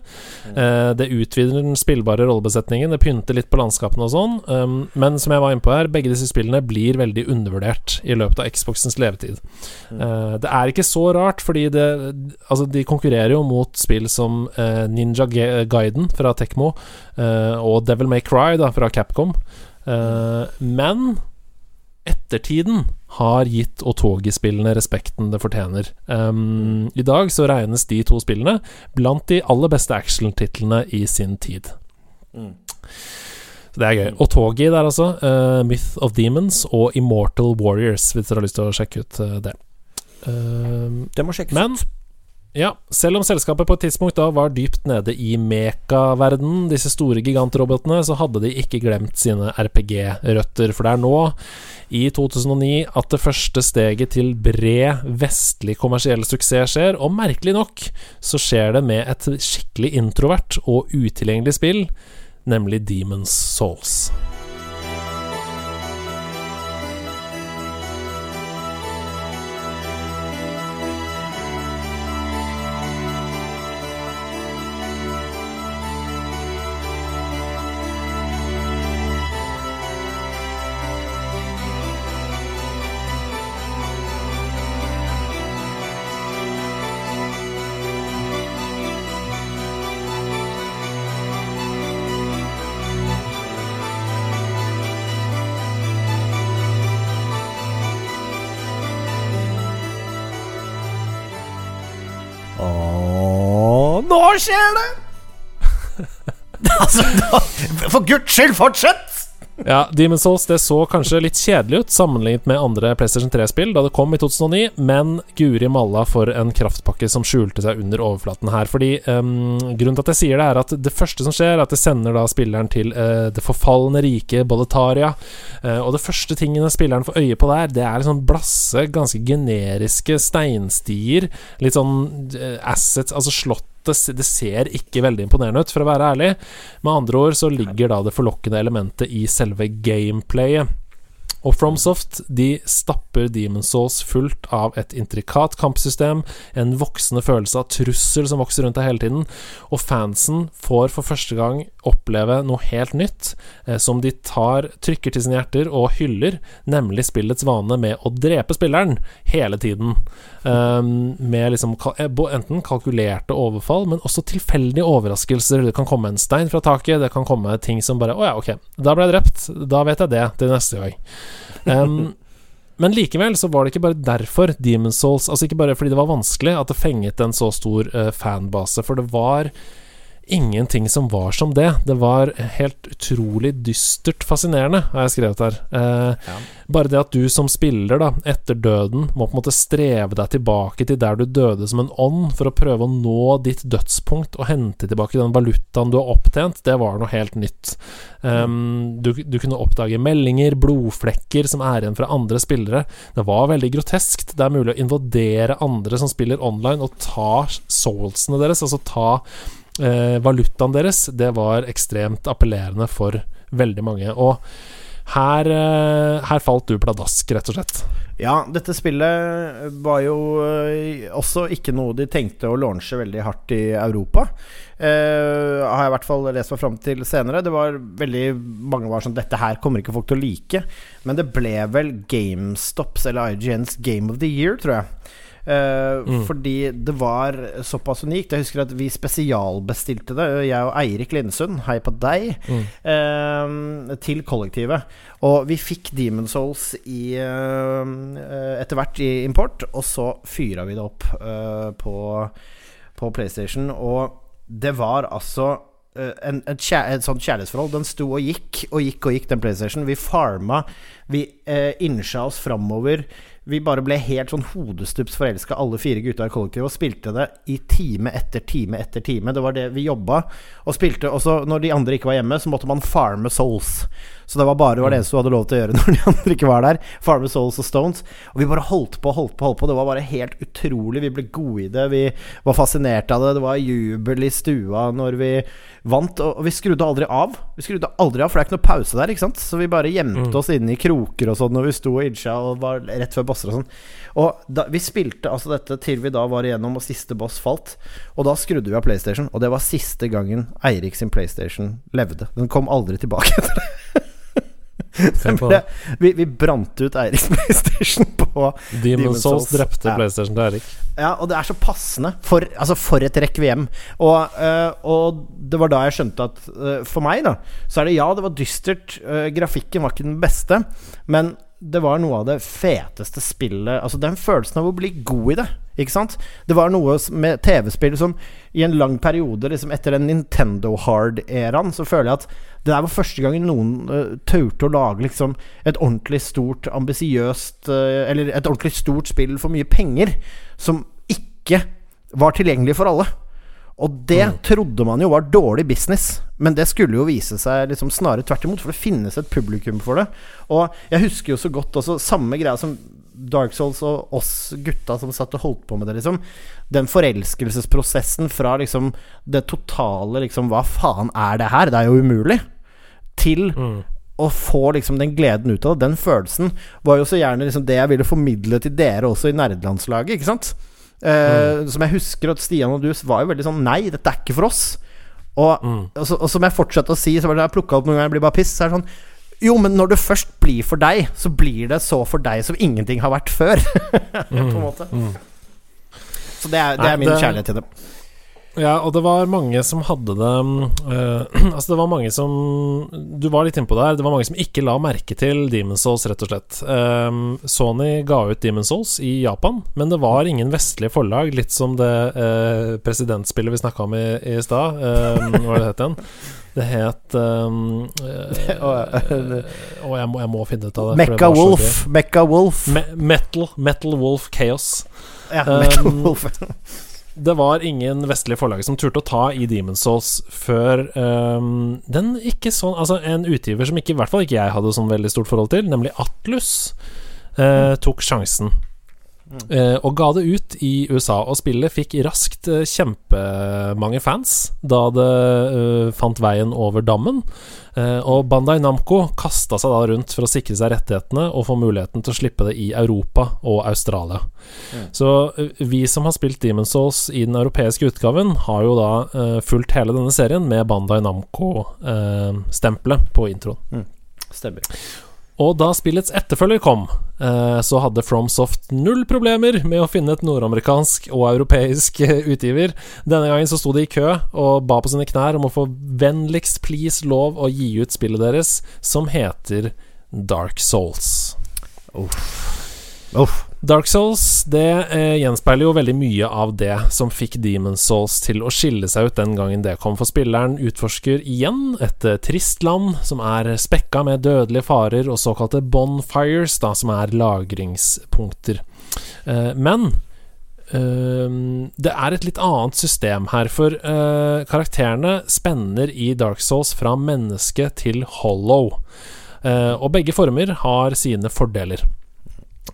Eh, det utvider den spillbare rollebesetningen, det pynter litt på landskapene og sånn. Um, men som jeg var inne på her, begge disse spillene blir veldig undervurdert i løpet av Xboxens levetid. Eh, det er ikke så rart, fordi det Altså, de konkurrerer jo mot spill som eh, Ninja Guiden Gaiden fra Tekmo eh, og Devil May Cry da, fra Capcom. Eh, men ettertiden har gitt Otogi-spillene respekten det fortjener. Um, I dag så regnes de to spillene blant de aller beste action-titlene i sin tid. Så det er gøy. Otogi der, altså. Uh, Myth of Demons og Immortal Warriors, hvis dere har lyst til å sjekke ut eh, det. Uh, Det må sjekkes men ja, selv om selskapet på et tidspunkt da var dypt nede i mekaverdenen, disse store gigantrobotene, så hadde de ikke glemt sine RPG-røtter. For det er nå, i 2009, at det første steget til bred vestlig kommersiell suksess skjer. Og merkelig nok så skjer det med et skikkelig introvert og utilgjengelig spill, nemlig Demons Souls. Guds skyld, fortsett! Ja, Demon's Souls det så kanskje litt kjedelig ut sammenlignet med andre PlayStation 3-spill da det kom i 2009, men guri malla for en kraftpakke som skjulte seg under overflaten her. Fordi um, Grunnen til at jeg sier det, er at det første som skjer, er at det sender da spilleren til uh, det forfalne rike Boletaria. Uh, og det første tingene spilleren får øye på der, det er liksom blasse, ganske generiske steinstier. Litt sånn uh, assets, altså slott plottet Det ser ikke veldig imponerende ut, for å være ærlig. Med andre ord så ligger da det forlokkende elementet i selve gameplayet. Og FromSoft de stapper Demon's Souls fullt av et intrikat kampsystem, en voksende følelse av trussel som vokser rundt deg hele tiden, og fansen får for første gang oppleve noe helt nytt, eh, som de tar, trykker til sine hjerter og hyller, nemlig spillets vane med å drepe spilleren hele tiden. Um, med liksom eh, enten kalkulerte overfall, men også tilfeldige overraskelser. Det kan komme en stein fra taket, det kan komme ting som bare Å ja, ok, da ble jeg drept. Da vet jeg det til neste gang. Um, men likevel så var det ikke bare derfor Demon's Souls Altså ikke bare fordi det var vanskelig at det fenget en så stor uh, fanbase, for det var ingenting som var som det. Det var helt utrolig dystert fascinerende, har jeg skrevet her. Eh, ja. Bare det at du som spiller, da, etter døden, må på en måte streve deg tilbake til der du døde som en ånd, for å prøve å nå ditt dødspunkt og hente tilbake den valutaen du har opptjent, det var noe helt nytt. Um, du, du, kunne oppdage meldinger, blodflekker som er igjen fra andre spillere. Det var veldig groteskt. Det er mulig å invadere andre som spiller online, og ta soulsene deres, altså ta eh, valutaen deres, det var ekstremt appellerende for veldig mange. Og her, eh, her falt du pladask, rett og slett. Ja, dette spillet var jo eh, også ikke noe de tenkte å launche veldig hardt i Europa. Uh, har jeg i hvert fall lest meg fram til senere. Det var veldig Mange var sånn Dette her kommer ikke folk til å like. Men det ble vel GameStops eller IGNs Game of the Year, tror jeg. Uh, mm. Fordi det var såpass unikt. Jeg husker at vi spesialbestilte det, jeg og Eirik Lindsund, hei på deg, mm. uh, til kollektivet. Og vi fikk Demon Souls i, uh, etter hvert i import, og så fyra vi det opp på, på PlayStation. Og det var altså en, et, kjær, et, sånt kjærlighetsforhold. Den sto og gikk og gikk og gikk, den PlayStation. Vi farma, vi eh, innsja oss framover. Vi bare ble helt sånn hodestups forelska, alle fire gutta i kollektivet, og spilte det i time etter time etter time. Det var det vi jobba og spilte. Og så når de andre ikke var hjemme, så måtte man farme souls. Så det var bare var det eneste du hadde lov til å gjøre *laughs* når de andre ikke var der. Farmer souls og stones. Og vi bare holdt på, holdt på, holdt på. Det var bare helt utrolig. Vi ble gode i det. Vi var fascinert av det. Det var jubel i stua når vi vant. Og vi skrudde aldri av. Vi skrudde aldri av, for det er ikke noe pause der, ikke sant. Så vi bare gjemte mm. oss inne i kroker og sånn når vi sto og incha og var rett før bosser og sånn. Og da, vi spilte altså dette til vi da var igjennom og siste boss falt. Og da skrudde vi av PlayStation, og det var siste gangen Eirik sin PlayStation levde. Den kom aldri tilbake *laughs* etter det. Ble, *laughs* vi, vi brant ut Eiriks *laughs* PlayStation på Demon Souls. drepte ja. PlayStation til Eirik. Ja, og det er så passende. For, altså for et rekviem. Og, uh, og, det var da jeg skjønte at uh, for meg, da, så er det ja, det var dystert. Uh, grafikken var ikke den beste, men det var noe av det feteste spillet Altså den følelsen av å bli god i det. Ikke sant? Det var noe med TV-spill som i en lang periode, liksom etter den Nintendo Hard-æraen, så føler jeg at det der var første gangen noen uh, turte å lage liksom et ordentlig stort, ambisiøst uh, Eller et ordentlig stort spill for mye penger, som ikke var tilgjengelig for alle. Og det mm. trodde man jo var dårlig business, men det skulle jo vise seg liksom snarere tvert imot, for det finnes et publikum for det. Og jeg husker jo så godt også samme greia som Dark Souls og oss gutta som satt og holdt på med det, liksom. Den forelskelsesprosessen fra liksom det totale liksom Hva faen er det her? Det er jo umulig. Til mm. å få liksom den gleden ut av det. Den følelsen var jo så gjerne liksom det jeg ville formidle til dere også i nerdelandslaget, ikke sant? Uh, mm. Som jeg husker at Stian og du var jo veldig sånn Nei, dette er ikke for oss. Og, mm. og, så, og som jeg fortsatte å si, så var det jeg plukka opp noen ganger jeg blir bare piss. Så er det sånn Jo, men når det først blir for deg, så blir det så for deg som ingenting har vært før. *laughs* på en mm. måte. Mm. Så det er, det er min det, kjærlighet til det. Ja, og det var mange som hadde det *clears throat* uh, Altså, det var mange som Du var litt innpå der. Det var mange som ikke la merke til Demon's Souls, rett og slett. Um, Sony ga ut Demon's Souls i Japan, men det var ingen vestlige forlag. Litt som det uh, presidentspillet vi snakka om i, i stad. Um, hva det het igjen? Det het um, uh, Og jeg må, jeg må, finne ut av det. Mekka Wolf. Mekka Wolf. Me metal, metal Wolf Chaos. Ja, *laughs* Metal Wolf det var ingen vestlige forlag som turte å ta i Demon's Souls før um, den ikke sånn Altså en utgiver som ikke, i hvert fall ikke jeg hadde sånn veldig stort forhold til, nemlig Atlus, uh, tok sjansen. Eh, og ga det ut i USA. Og spillet fikk raskt eh, kjempemange fans da det eh, fant veien over dammen. Og Bandai Namco kasta seg da rundt for å sikre seg rettighetene og få muligheten til å slippe det i Europa og Australia. Mm. Så vi som har spilt Demon's Souls i den europeiske utgaven, har jo da fulgt hele denne serien med Bandai Namco-stempelet på introen. Stemmer. Og da spillets etterfølger kom, eh, så hadde FromSoft null problemer med å finne et nordamerikansk og europeisk eh, utgiver. Denne gangen så sto de i kø og ba på sine knær om å få vennligst please lov å gi ut spillet deres, som heter Dark Souls. Uff. Dark Souls det eh, gjenspeiler jo veldig mye av det som fikk Demon's Souls til å skille seg ut den gangen det kom. For spilleren utforsker igjen et eh, trist land som er spekka med dødelige farer og såkalte bonfires, da, som er lagringspunkter. Eh, men eh, det er et litt annet system her, for eh, karakterene spenner i Dark Souls fra menneske til hollow. Eh, og begge former har sine fordeler.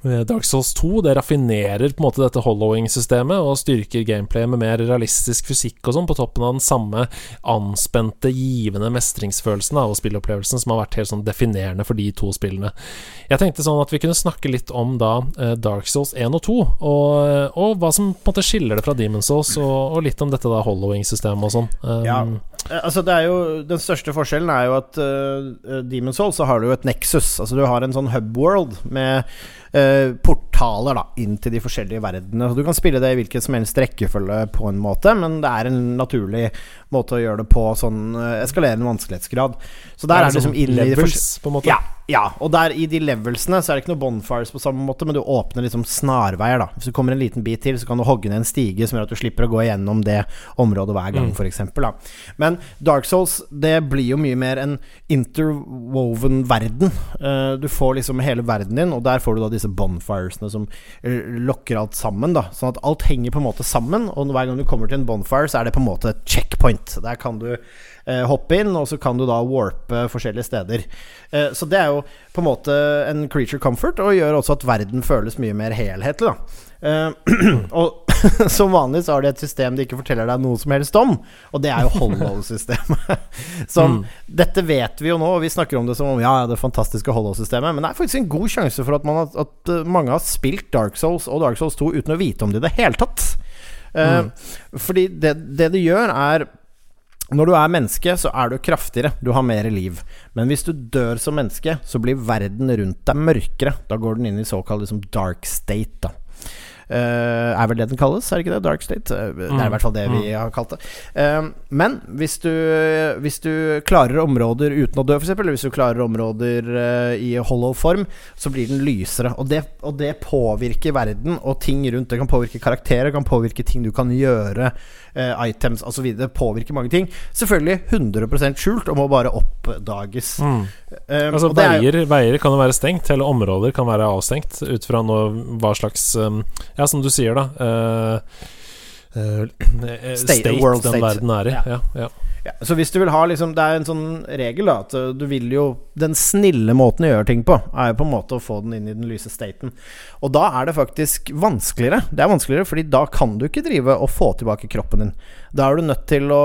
Eh, Dark Souls 2 det raffinerer på en måte dette hollowing-systemet og styrker gameplayet med mer realistisk fysikk og sånn, på toppen av den samme anspente, givende mestringsfølelsen av spillopplevelsen som har vært helt sånn definerende for de to spillene. Jeg tenkte sånn at vi kunne snakke litt om da eh, Dark Souls 1 og 2, og, og hva som på en måte skiller det fra Demon's Souls, og, og litt om dette da hollowing-systemet og sånn. Um, Ja. Eh, Altså det er jo Den største forskjellen er jo at uh, Demon's Soul så har du jo et nexus. Altså du har en sånn hub world med eh, portaler da inn til de forskjellige verdenene. Så Du kan spille det i hvilken som helst rekkefølge på en måte, men det er en naturlig måte å gjøre det på, sånn eh, eskalerende vanskelighetsgrad. Så der er det liksom inn i de levels, forskjellige på en måte. ja, ja, og der i de levelsene så er det ikke noe bonfires på samme måte, men du åpner liksom snarveier, da. Hvis du kommer en liten bit til, så kan du hogge ned en stige som gjør at du slipper å gå igjennom det området hver gang, Mm. eksempel. Men Dark Souls, det blir jo mye mer en interwoven verden. Eh, du får liksom hele verden din, og der får du da disse bonfiresene som eh, lokker alt sammen, da. Sånn at alt henger på en måte sammen, og hver gang du kommer til en bonfire, så er det på en måte et checkpoint. Der kan du eh, hoppe inn, og så kan du da warpe forskjellige steder. Eh, så det er jo på en måte en creature comfort, og gjør også at verden føles mye mer helhetlig, da. Eh, *clears throat* og *clears throat* som vanlig så har de et system de ikke forteller deg noe som helst om, og det er jo Hollow-systemet. *laughs* Som Mm. Dette vet vi jo nå, og vi snakker om det som om ja, det fantastiske Hollow-systemet, men det er faktisk en god sjanse for at, man har, at eh, mange har spilt Dark Souls og Dark Souls 2 uten å vite om det i det hele tatt. Mm. Uh, Fordi det, det det gjør, er når du er menneske, så er du kraftigere. Du har mer liv. Men hvis du dør som menneske, så blir verden rundt deg mørkere. Da går den inn i såkalt liksom dark state, da. Eh, er vel det den kalles, er det ikke det? Dark state? Eh, det er i hvert fall det vi har kalt det. Eh, men hvis du, hvis du klarer områder uten å dø, f.eks., eller hvis du klarer områder i hollow form, så blir den lysere. Og det, og det påvirker verden og ting rundt. Det kan påvirke karakterer, kan påvirke ting du kan gjøre, items osv. Det påvirker mange ting. Selvfølgelig 100 skjult og må bare oppdages. Mm. Um, Altså er jo- veier, veier kan jo være stengt, hele områder kan være avstengt, ut fra noe, hva slags um, Ja, som du sier, da. Uh, uh, state, State- world den state. verden er i. Ja. Ja, ja. Ja, så hvis du vil ha liksom Det er en sånn regel, da, at du vil jo Den snille måten å gjøre ting på, er jo på en måte å få den inn i den lyse staten. Og da er det faktisk vanskeligere. Det er vanskeligere, fordi da kan du ikke drive og få tilbake kroppen din. Da er du nødt til å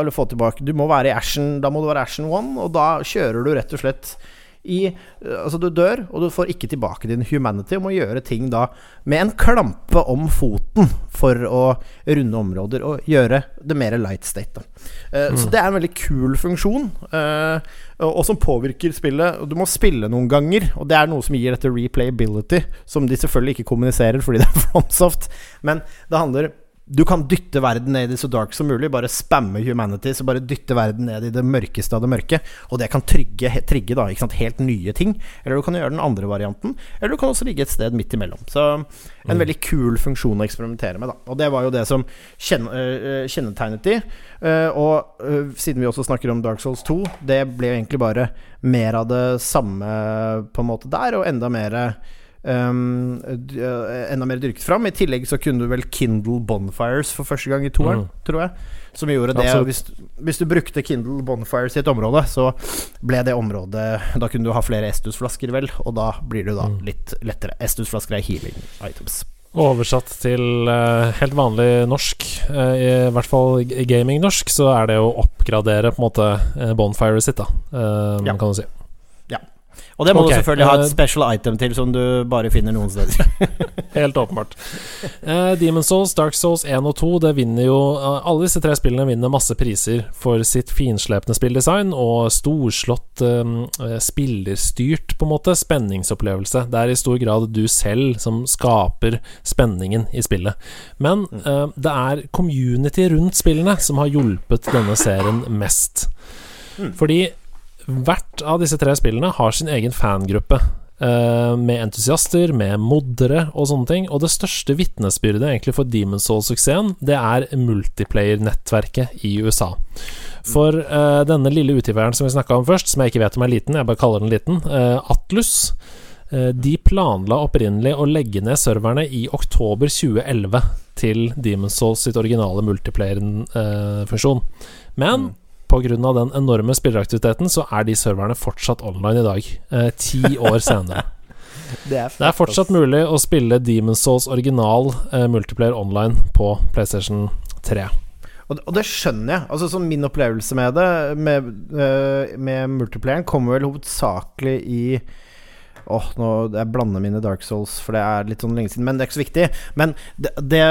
Eller få tilbake Du må være i Ashen Da må du være Ashen One, og da kjører du rett og slett i uh, Altså, du dør, og du får ikke tilbake din humanity, og må gjøre ting da med en klampe om foten for å runde områder og gjøre det mer light state. Da. mm. Så det er en veldig kul funksjon, uh, og som påvirker spillet. Du må spille noen ganger, og det er noe som gir dette replayability, som de selvfølgelig ikke kommuniserer fordi det er *laughs* FromSoft, men det handler du kan dytte verden ned i så dark som mulig. Bare spamme humanity. Så bare dytte verden ned i det mørkeste av det mørke. Og det kan trygge, trigge da, ikke sant, helt nye ting. Eller du kan gjøre den andre varianten. Eller du kan også ligge et sted midt imellom. Så en Mm. veldig kul funksjon å eksperimentere med. Da. Og det var jo det som kjenne, øh, kjennetegnet de. Eh, og siden vi også snakker om Dark Souls 2, det ble jo egentlig bare mer av det samme på en måte der, og enda mer Um, enda mer dyrket fram. I tillegg så kunne du vel Kindle Bonfires for første gang i toeren, Mm. tror jeg. Som gjorde det hvis, hvis du brukte Kindle Bonfires i et område, så ble det området Da kunne du ha flere Estus-flasker, vel, og da blir det da Mm. litt lettere. Estus-flasker er healing items. Oversatt til uh, helt vanlig norsk, uh, i hvert fall gaming-norsk, så er det å oppgradere på en måte bonfiret sitt, da, ja. kan du si. Og det må okay. du selvfølgelig ha et eh, special item til som du bare finner noen steder. *laughs* Helt åpenbart. Uh, Demon Souls, Dark Souls 1 og 2 Det vinner jo uh, Alle disse tre spillene vinner masse priser for sitt finslepne spilldesign og storslått, uh, spillerstyrt, på en måte, spenningsopplevelse. Det er i stor grad du selv som skaper spenningen i spillet. Men uh, det er community rundt spillene som har hjulpet denne serien mest. Mm. Fordi Hvert av disse tre spillene har sin egen fangruppe. Uh, med entusiaster, med moddere og sånne ting. Og det største vitnesbyrdet egentlig for Demon's Soul-suksessen, det er multiplayer-nettverket i USA. For uh, denne lille utgiveren som vi snakka om først, som jeg ikke vet om er liten, jeg bare kaller den liten, uh, Atlus, de planla opprinnelig å legge ned serverne i oktober 2011 til Demon's Souls sitt originale multiplayer-funksjon. Men mm. Pga. den enorme spilleraktiviteten så er de serverne fortsatt online i dag, eh, ti år senere. *laughs* det, er det, er fortsatt mulig å spille Demon's Souls original eh, multiplayer online på PlayStation 3. Og, og, det skjønner jeg. Altså sånn Min opplevelse med det, med, uh, med multiplayeren, kommer vel hovedsakelig i Åh, nå Jeg blander mine Dark Souls, for det er litt sånn lenge siden. Men det er ikke så viktig. Men det, det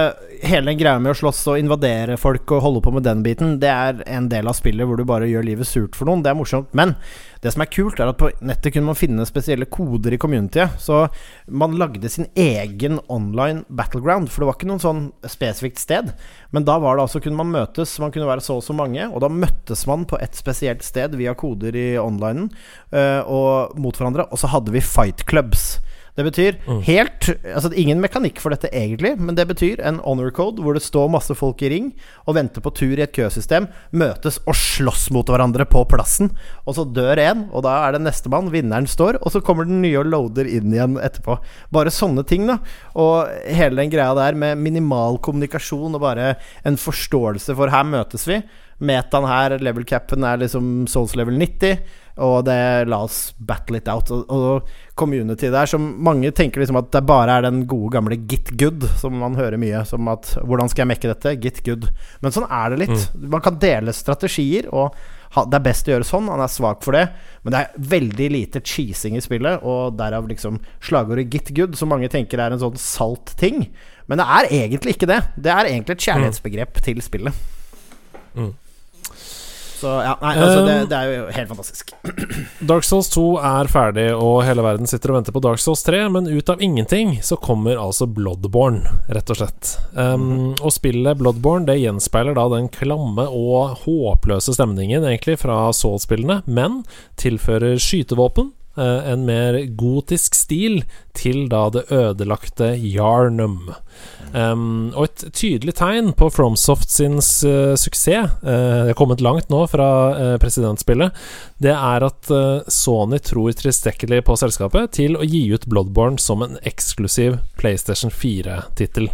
hele den greia med å slåss og invadere folk og holde på med den biten, det er en del av spillet hvor du bare gjør livet surt for noen. Det er morsomt. Men det som er kult, er at på nettet kunne man finne spesielle koder i communityet. Så man lagde sin egen online battleground, for det var ikke noen sånn spesifikt sted. Men da var det altså, kunne man møtes, man kunne være så og så mange, og da møttes man på et spesielt sted via koder i onlinen uh, og mot hverandre, og så hadde vi fight clubs. Det betyr mm. helt Altså ingen mekanikk for dette egentlig, men det betyr en honor code hvor det står masse folk i ring og venter på tur i et køsystem, møtes og slåss mot hverandre på plassen, og så dør én, og da er det nestemann, vinneren står, og så kommer den nye og loader inn igjen etterpå. Bare sånne ting, da. Og hele den greia der med minimal kommunikasjon og bare en forståelse for her møtes vi. Metaen her, level capen, er liksom souls level 90. Og det la oss battle it out. Og, og community der som mange tenker liksom at det bare er den gode, gamle git good, som man hører mye. Som at Hvordan skal jeg mekke dette? Git good. Men sånn er det litt. Mm. Man kan dele strategier, og det er best å gjøre sånn. Han er svak for det. Men det er veldig lite cheesing i spillet, og derav liksom slagordet git good, som mange tenker er en sånn salt ting. Men det er egentlig ikke det. Det er egentlig et kjærlighetsbegrep mm. til spillet. Mm. Så ja, nei, altså det, um, det, er jo helt fantastisk. *clears throat* Dark Souls 2 er ferdig, og hele verden sitter og venter på Dark Souls 3, men ut av ingenting så kommer altså Bloodborne, rett og slett. Um, mm. Og spillet Bloodborne det gjenspeiler da den klamme og håpløse stemningen, egentlig, fra Souls-spillene, men tilfører skytevåpen Eh, en mer gotisk stil til da det ødelagte Yarnum. Um, og et tydelig tegn på Fromsoft sin uh, suksess, uh, det er kommet langt nå fra uh, presidentspillet, det er at Sony tror tilstrekkelig på selskapet til å gi ut Bloodborne som en eksklusiv PlayStation 4-tittel.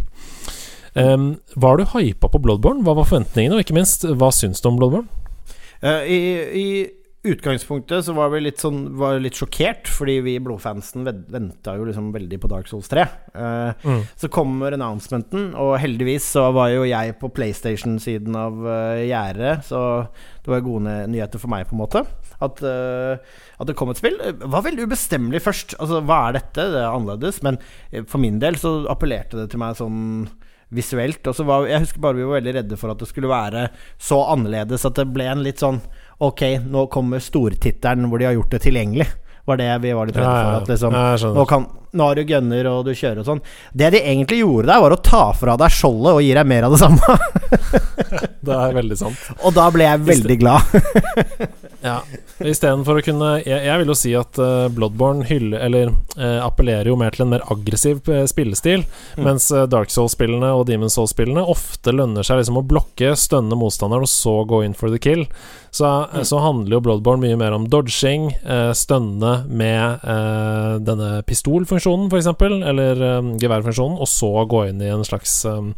Um, var du hypa på Bloodborne? Hva var forventningene, og ikke minst, hva syns du om Bloodborne? i, i utgangspunktet så var vi litt sånn Var litt sjokkert, fordi vi blodfansen venta jo liksom veldig på Dark Souls 3. Uh, eh, mm. Så kommer announcementen, og heldigvis så var jo jeg på PlayStation-siden av uh, gjerdet, så det var gode nyheter for meg, på en måte. At, uh, at, det kom et spill. Det var veldig ubestemmelig først. Altså, hva er dette? Det er annerledes. Men for min del så appellerte det til meg sånn visuelt. Og så var, jeg husker bare vi var veldig redde for at det skulle være så annerledes at det ble en litt sånn Ok, nå kommer stortittelen hvor de har gjort det tilgjengelig. Var det vi var litt redde for. At liksom, nå, kan, nå har du gunner og du kjører og sånn. Det de egentlig gjorde der, var å ta fra deg skjoldet og gi deg mer av det samme. *laughs* *laughs* det er veldig sant. Og da ble jeg veldig glad. *laughs* ja. Istedenfor å kunne jeg, jeg, vil jo si at uh, Bloodborne hyller Eller uh, appellerer jo mer til en mer aggressiv uh, spillestil, mm. mens Dark Souls-spillene og Demon Souls-spillene ofte lønner seg liksom å blokke, stønne motstanderen og så gå in for the kill. Så, mm. så handler jo Bloodborne mye mer om dodging, stønne med denne pistolfunksjonen funksjonen, f.eks., eller um, geværfunksjonen, og så gå inn i en slags um,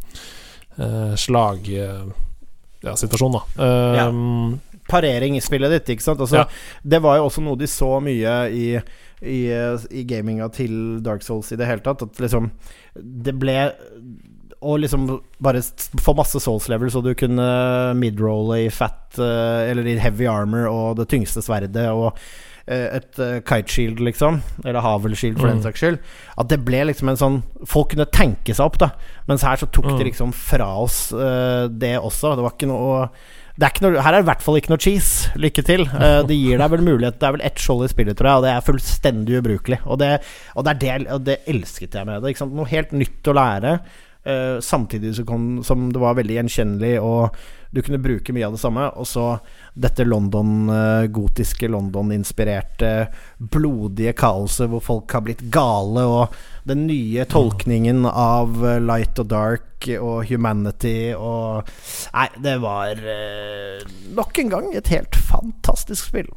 uh, slagsituasjon, ja, da. Um, ja. parering i spillet ditt, ikke sant. Altså, Ja. Det var jo også noe de så mye i, i, i gaminga til Dark Souls i det hele tatt. At liksom Det ble å liksom bare få masse souls level, så du kunne midrolle i fat eh, Eller i heavy armor og det tyngste sverdet og eh, et uh, kite shield, liksom. Eller havel shield, for Mm. den saks skyld. At det ble liksom en sånn Folk kunne tenke seg opp, da. Mens her så tok de Mm. liksom fra oss uh, det også. Det var ikke noe det er ikke noe, her er i hvert fall ikke noe cheese. Lykke til. Uh, det gir deg vel mulighet Det er vel ett skjold i spillet, tror jeg, og det er fullstendig ubrukelig. Og det, og det, er det, og det elsket jeg med det. Noe helt nytt å lære. Eh, samtidig så kom, som det var veldig gjenkjennelig, og du kunne bruke mye av det samme. Og så dette London, uh, gotiske London-inspirerte blodige kaoset hvor folk har blitt gale, og den nye tolkningen av uh, light og dark og humanity og Nei, det var nok en gang et helt fantastisk spill.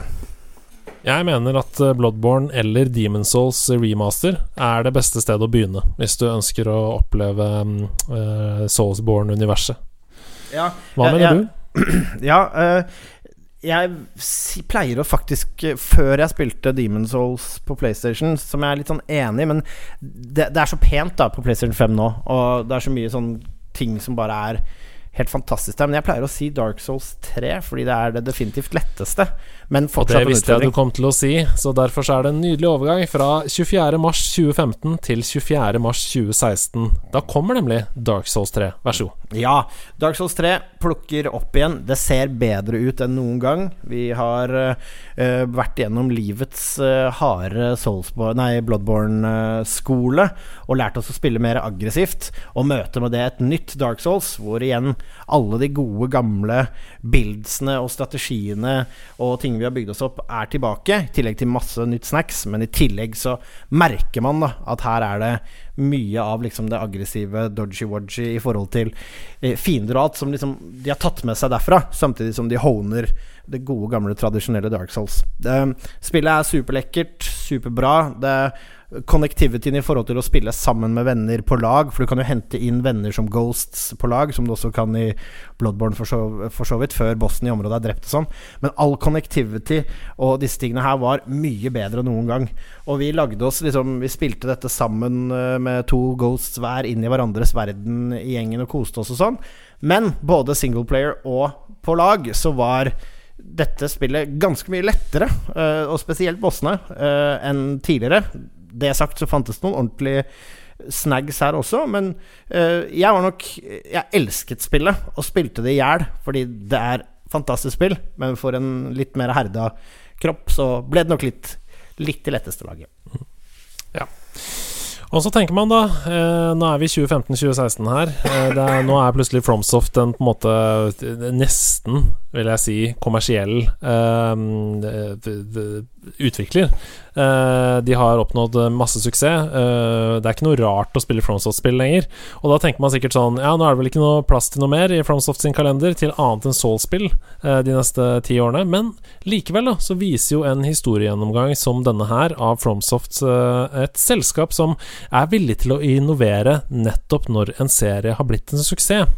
Jeg mener at eh, Bloodborne eller Demon Souls remaster er det beste stedet å begynne hvis du ønsker å oppleve eh, Soulsborne-universet. Ja, Hva Ja, mener *clears throat* jeg, du? ja uh, jeg pleier å faktisk eh, Før jeg spilte Demon Souls på PlayStation, som jeg er litt sånn enig i, men det, det er så pent da på PlayStation 5 nå, og det er så mye sånn ting som bare er helt fantastisk der. Men jeg pleier å si Dark Souls 3, fordi det er det definitivt letteste. Men Og utfordring. det visste jeg du kom til å si, så derfor så er det en nydelig overgang fra 24.3.2015 til 24.3.2016. Da kommer nemlig Dark Souls 3. Vær så god. Ja, Dark Souls 3 plukker opp igjen. Det ser bedre ut enn noen gang. Vi har uh, vært gjennom livets uh, harde Bloodborne-skole og lært oss å spille mer aggressivt. Og møter med det et nytt Dark Souls, hvor igjen alle de gode, gamle buildsene og strategiene og ting vi har bygd oss opp, er tilbake. I tillegg til masse nytt snacks. Men i tillegg så merker man da at her er det mye av liksom det aggressive dodgy-wodgy i forhold til eh, fiender og alt som liksom de har tatt med seg derfra, samtidig som de honer det gode, gamle, tradisjonelle Dark Souls. Det, spillet er superlekkert, superbra. Det Connectivityen i forhold til å spille sammen med venner på lag, for du kan jo hente inn venner som ghosts på lag, som du også kan i Bloodborne for så, for så vidt, før bossen i området er drept og sånn. Men all connectivity og disse tingene her var mye bedre enn noen gang. Og vi lagde oss liksom Vi spilte dette sammen eh, med to ghosts hver inn i hverandres verden i gjengen og koste oss og sånn. Men både singleplayer og på lag så var dette spillet ganske mye lettere, eh, og spesielt bossene, eh, enn tidligere. Det sagt så fantes noen ordentlige snags her også, men uh, jeg var nok Jeg elsket spillet, og spilte det i hjel, fordi det er fantastisk spill, men for en litt mer herda kropp, så ble det nok litt Litt det letteste laget. Og så tenker man da eh, Nå er vi 2015-2016 her. Eh, er, nå er plutselig Fromsoft en på en måte nesten, vil jeg si, kommersiell eh, utvikler. Eh, de har oppnådd masse suksess. Eh, det er ikke noe rart å spille Fromsoft-spill lenger. Og da tenker man sikkert sånn Ja, nå er det vel ikke noe plass til noe mer i Fromsoft sin kalender til annet enn Soul-spill eh, de neste ti årene. Men likevel, da, så viser jo en historiegjennomgang som denne her av Fromsoft eh, et selskap som er villig til å innovere nettopp når en serie har blitt en suksess.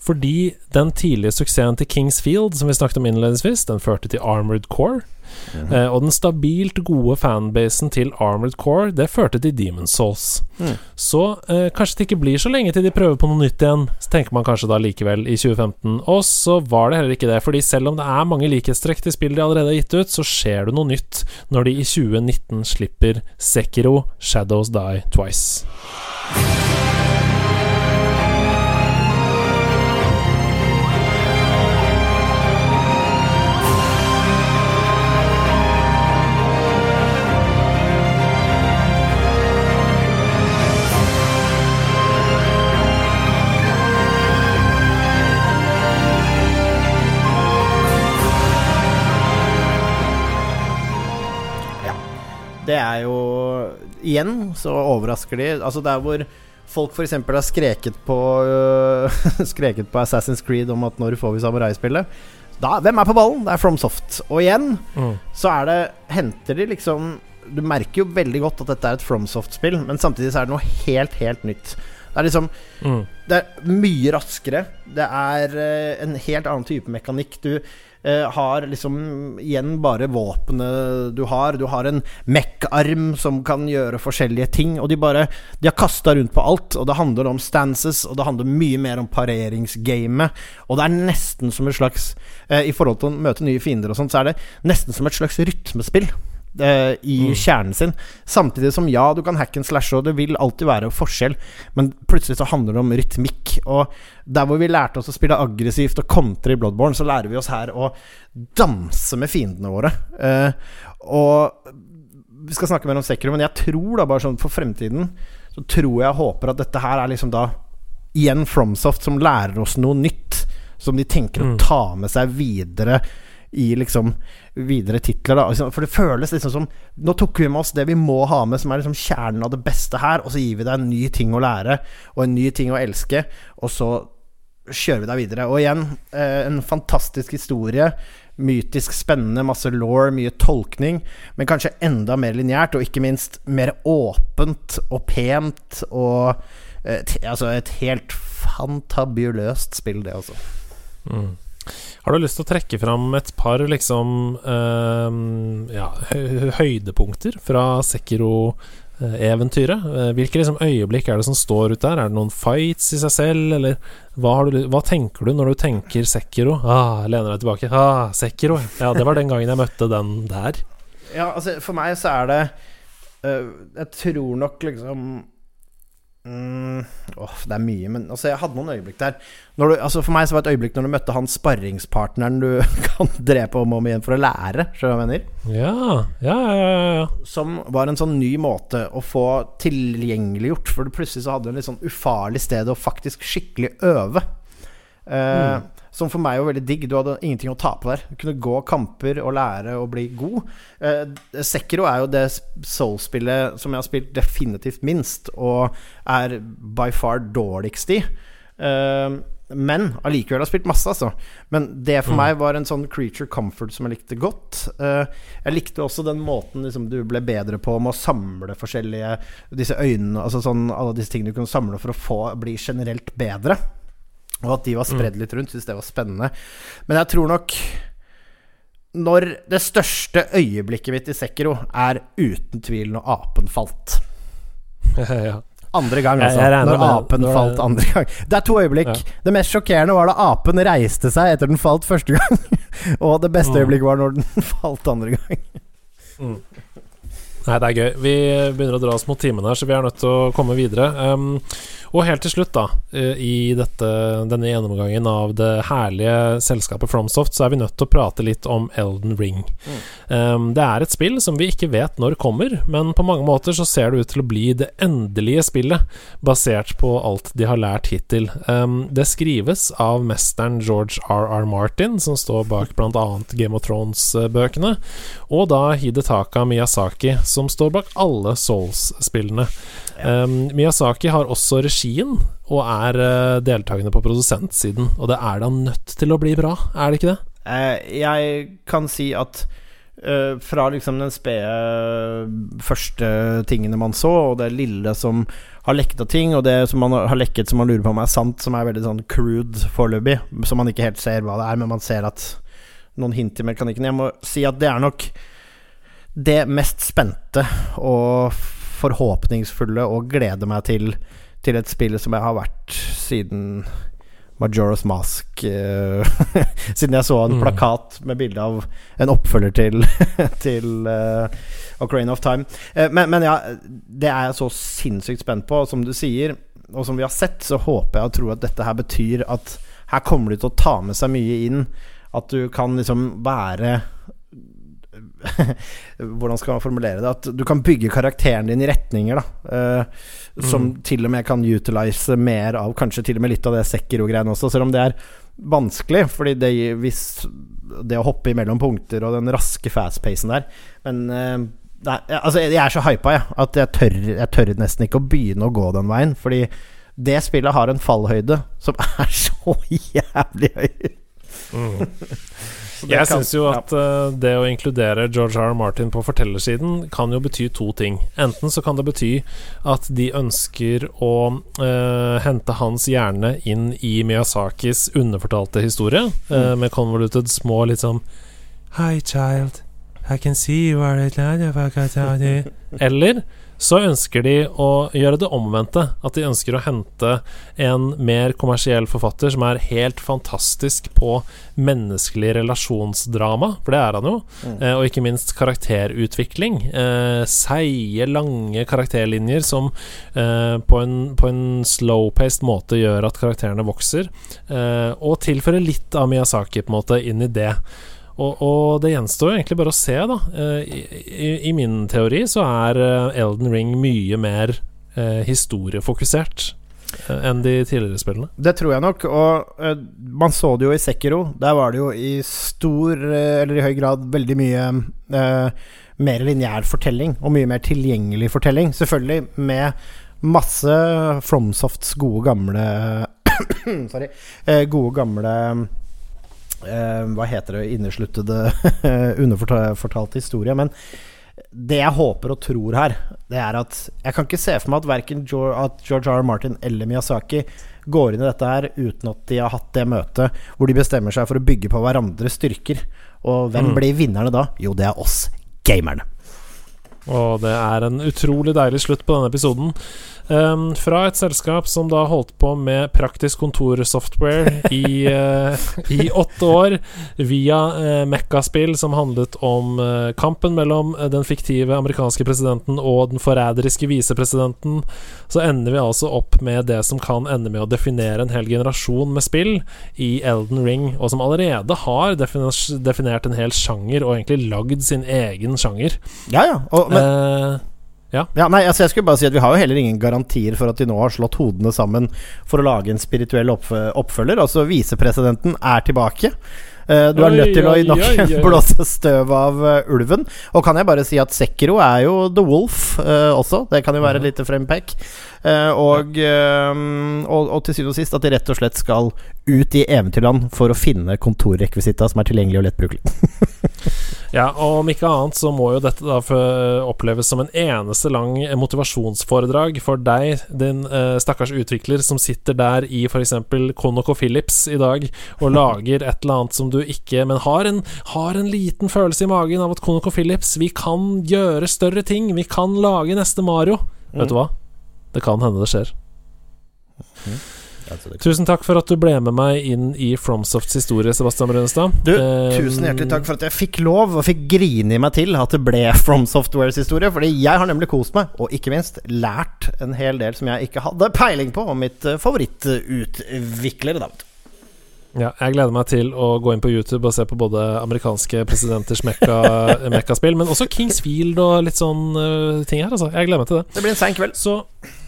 Fordi den tidlige suksessen til Kings Field, som vi snakket om innledningsvis, den førte til Armored Core. Eh, og den stabilt gode fanbasen til Armored Core, det førte til Demon Souls. Mm. Så eh, kanskje det ikke blir så lenge til de prøver på noe nytt igjen. Så tenker man kanskje da likevel i 2015. Og så var det heller ikke det, fordi selv om det er mange likhetstrekk til spill de allerede har gitt ut, så skjer det noe nytt når de i 2019 slipper Sekiro Shadows Die Twice. Det er jo Igjen så overrasker de. Altså der hvor folk f.eks. har skreket på uh, *laughs* Skreket på Assassin's Creed om at når får vi samuraispillet? Da, hvem er på ballen? Det er FromSoft. Og igjen Mm. så er det Henter de liksom Du merker jo veldig godt at dette er et FromSoft-spill, men samtidig så er det noe helt, helt nytt. Det er liksom Mm. Det er mye raskere. Det er eh, en helt annen type mekanikk. Du eh, har liksom igjen bare våpenet du har. Du har en Mech-arm som kan gjøre forskjellige ting. Og de bare De har kasta rundt på alt. Og det handler om stances, og det handler mye mer om pareringsgamet. Og det er nesten som et slags eh, I forhold til å møte nye fiender og sånt, så er det nesten som et slags rytmespill. Eh, I Mm. kjernen sin. Samtidig som ja, du kan hack and slash, og det vil alltid være forskjell, men plutselig så handler det om rytmikk. Og der hvor vi lærte oss å spille aggressivt og kontre i Bloodborne, så lærer vi oss her å danse med fiendene våre. Uh, og vi skal snakke mer om Sekiro, men jeg tror da bare sånn for fremtiden Så tror jeg og håper at dette her er liksom da igjen Fromsoft som lærer oss noe nytt, som de tenker Mm. å ta med seg videre i liksom videre titler. da Altså, For det føles liksom som Nå tok vi med oss det vi må ha med, som er liksom kjernen av det beste her, og så gir vi deg en ny ting å lære, og en ny ting å elske, og så kjører vi deg videre. Og igjen, eh, en fantastisk historie. Mytisk spennende, masse law, mye tolkning, men kanskje enda mer lineært, og ikke minst mer åpent og pent, og et, altså et helt fantabuløst spill, det også. Mm. Har du lyst til å trekke fram et par liksom eh, ja, høydepunkter fra Sekiro-eventyret? Eh, Hvilke liksom øyeblikk er det som står ut der? Er det noen fights i seg selv, eller hva, du, hva tenker du når du tenker Sekiro? Ah, lener deg tilbake. Ah, Sekiro. Ja, det var den gangen jeg møtte den der. Ja, altså, for meg så er det uh, Jeg tror nok liksom mm, Åh, det er mye, men altså, jeg hadde noen øyeblikk der. Du, altså, for meg så var det et øyeblikk når du møtte han sparringspartneren du *laughs* kan drepe om og om igjen for å lære. Skjønner du hva jeg mener? Ja, ja, ja. Som var en sånn ny måte å få tilgjengeliggjort. For plutselig så hadde du en litt sånn ufarlig sted å faktisk skikkelig øve. Eh, Som for meg var veldig digg. Du hadde ingenting å tape der. Du kunne gå kamper og lære å bli god. Eh, Sekiro er jo det Soul-spillet som jeg har spilt definitivt minst, og er by far dårligst i. Eh, men allikevel har jeg spilt masse, altså. Men det for Mm. meg var en sånn creature comfort som jeg likte godt. Eh, jeg likte også den måten liksom, du ble bedre på med å samle forskjellige Disse øynene, altså sånn alle disse tingene du kunne samle for å få bli generelt bedre. Og at de var spredd litt rundt. syntes det var spennende. Men jeg tror nok Når det største øyeblikket mitt i Sekiro er uten tvil når apen falt. *laughs* ja. Andre gang, altså. jeg Når apen når- falt andre gang. Det er to øyeblikk. Ja. Det mest sjokkerende var da apen reiste seg etter den falt første gang. *laughs* Og det beste Mm. øyeblikket var når den *laughs* falt andre gang. Mm. Nei, det er gøy. Vi begynner å dra oss mot timen her, så vi er nødt til å komme videre. Um, og helt til slutt, da, eh, i dette, denne gjennomgangen av det herlige selskapet Fromsoft, så er vi nødt til å prate litt om Elden Ring. Um, det er et spill som vi ikke vet når kommer, men på mange måter så ser det ut til å bli det endelige spillet, basert på alt de har lært hittil. Um, det skrives av mesteren George R.R. Martin, som står bak bl.a. Game of Thrones-bøkene, og da Hidetaka Miyazaki, som står bak alle Souls-spillene. Um, Miyazaki har også regien, og er uh, deltakende på produsentsiden, og det er da nødt til å bli bra, er det ikke det? Uh, jeg kan si at uh, fra liksom den spede første tingene man så, og det lille som har lekket av ting, og det som man har lekket som man lurer på om er sant, som er veldig sånn crude foreløpig, som man ikke helt ser hva det er, men man ser at noen hint i mekanikken. Jeg må si at det er nok det mest spente og forhåpningsfulle og gleder meg til til et spill som jeg har vært siden Majora's Mask eh, *laughs* Siden jeg så en Mm. plakat med bilde av en oppfølger til *laughs* Til uh, Ocarina of Time. Uh, men, men ja, det er jeg så sinnssykt spent på. Og som du sier, og som vi har sett, så håper jeg og tror at dette her betyr at her kommer de til å ta med seg mye inn. At du kan liksom være *laughs* Hvordan skal man formulere det? At du kan bygge karakteren din i retninger, da. eh, som Mm. til og med kan utilize mer av kanskje til og med litt av det Sekiro-greiene også, selv om det er vanskelig. Fordi det, hvis, det å hoppe imellom punkter og den raske fast-pacen der Men eh, nei, altså, jeg er så hypa, jeg, at jeg tør, jeg tør nesten ikke å begynne å gå den veien. Fordi det spillet har en fallhøyde som *laughs* er så jævlig høy. Det Jeg syns jo at uh, det å inkludere George R. R. Martin på fortellersiden kan jo bety to ting. Enten så kan det bety at de ønsker å uh, hente hans hjerne inn i Miyazakis underfortalte historie, eh, med convoluted små litt sånn Hi, child. I can see you are a *laughs* Eller så ønsker de å gjøre det omvendte. At de ønsker å hente en mer kommersiell forfatter som er helt fantastisk på menneskelig relasjonsdrama, for det er han jo, Mm. eh, og ikke minst karakterutvikling. Eh, seige, lange karakterlinjer som eh, på en, på en slow-paced måte gjør at karakterene vokser, eh, og tilfører litt av Miyazaki på en måte inn i det. Og, og det gjenstår jo egentlig bare å se, da. Eh, I, i, I min teori så er eh, Elden Ring mye mer eh, historiefokusert eh, enn de tidligere spillene. Det tror jeg nok, og uh, man så det jo i Sekiro. Der var det jo i stor, uh, eller i høy grad, veldig mye uh, mer lineær fortelling, og mye mer tilgjengelig fortelling. Selvfølgelig med masse Fromsofts gode gamle *coughs* Sorry. gode gamle Hva heter det? Innesluttede, *laughs* underfortalte historie. Men det jeg håper og tror her, det er at jeg kan ikke se for meg at verken George R. R. Martin eller Miyazaki går inn i dette her uten at de har hatt det møtet hvor de bestemmer seg for å bygge på hverandres styrker. Og hvem Mm. blir vinnerne da? Jo, det er oss gamerne. Og det er en utrolig deilig slutt på denne episoden. Um, fra et selskap som da holdt på med praktisk kontorsoftware i, uh, *laughs* i åtte år, via uh, Mekka-spill som handlet om uh, kampen mellom den fiktive amerikanske presidenten og den forræderiske visepresidenten, så ender vi altså opp med det som kan ende med å definere en hel generasjon med spill i Elden Ring, og som allerede har definert en hel sjanger, og egentlig lagd sin egen sjanger. Ja, ja. Og, men, Eh, ja nei, altså jeg skulle bare si at Vi har jo heller ingen garantier for at de nå har slått hodene sammen for å lage en spirituell oppf oppfølger. Altså, visepresidenten er tilbake. Uh, du er nødt til å nok *laughs* blåse støv av uh, ulven. Og kan jeg bare si at Sekiro er jo The Wolf uh, også. Det kan jo være et lite frempek. Og, og, og til syvende og sist at de rett og slett skal ut i eventyrland for å finne kontorrekvisitta som er tilgjengelig og lettbrukelig. *laughs* Ja, og om ikke annet så må jo dette da oppleves som en eneste lang motivasjonsforedrag for deg, din eh, stakkars utvikler som sitter der i f.eks. Conoco Philips i dag og *laughs* lager et eller annet som du ikke Men har en, har en liten følelse i magen av at Conoco Philips, vi kan gjøre større ting. Vi kan lage neste Mario. Vet du hva? Det kan hende det skjer. Tusen takk for at du ble med meg inn i Fromsofts historie, Sebastian Brønnestad. Du, Eh, tusen hjertelig takk for at jeg fikk lov og fikk grine i meg til at det ble From Softwares historie. Fordi jeg har nemlig kost meg, og ikke minst lært en hel del som jeg ikke hadde peiling på om mitt eh, favorittutviklere. da, vet du. Ja, jeg gleder meg til å gå inn på YouTube og se på både amerikanske presidenters mekka- mekkaspill, men også Kingsfield og litt sånn uh, ting her, altså. Jeg gleder meg til det. Det blir en sein kveld. Så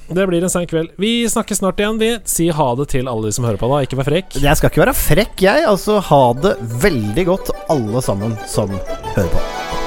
det blir en sein kveld. Vi snakkes snart igjen, vi. Si ha det til alle de som hører på, da. Ikke vær frekk. Jeg skal ikke være frekk, jeg. Altså, ha det veldig godt, alle sammen som hører på.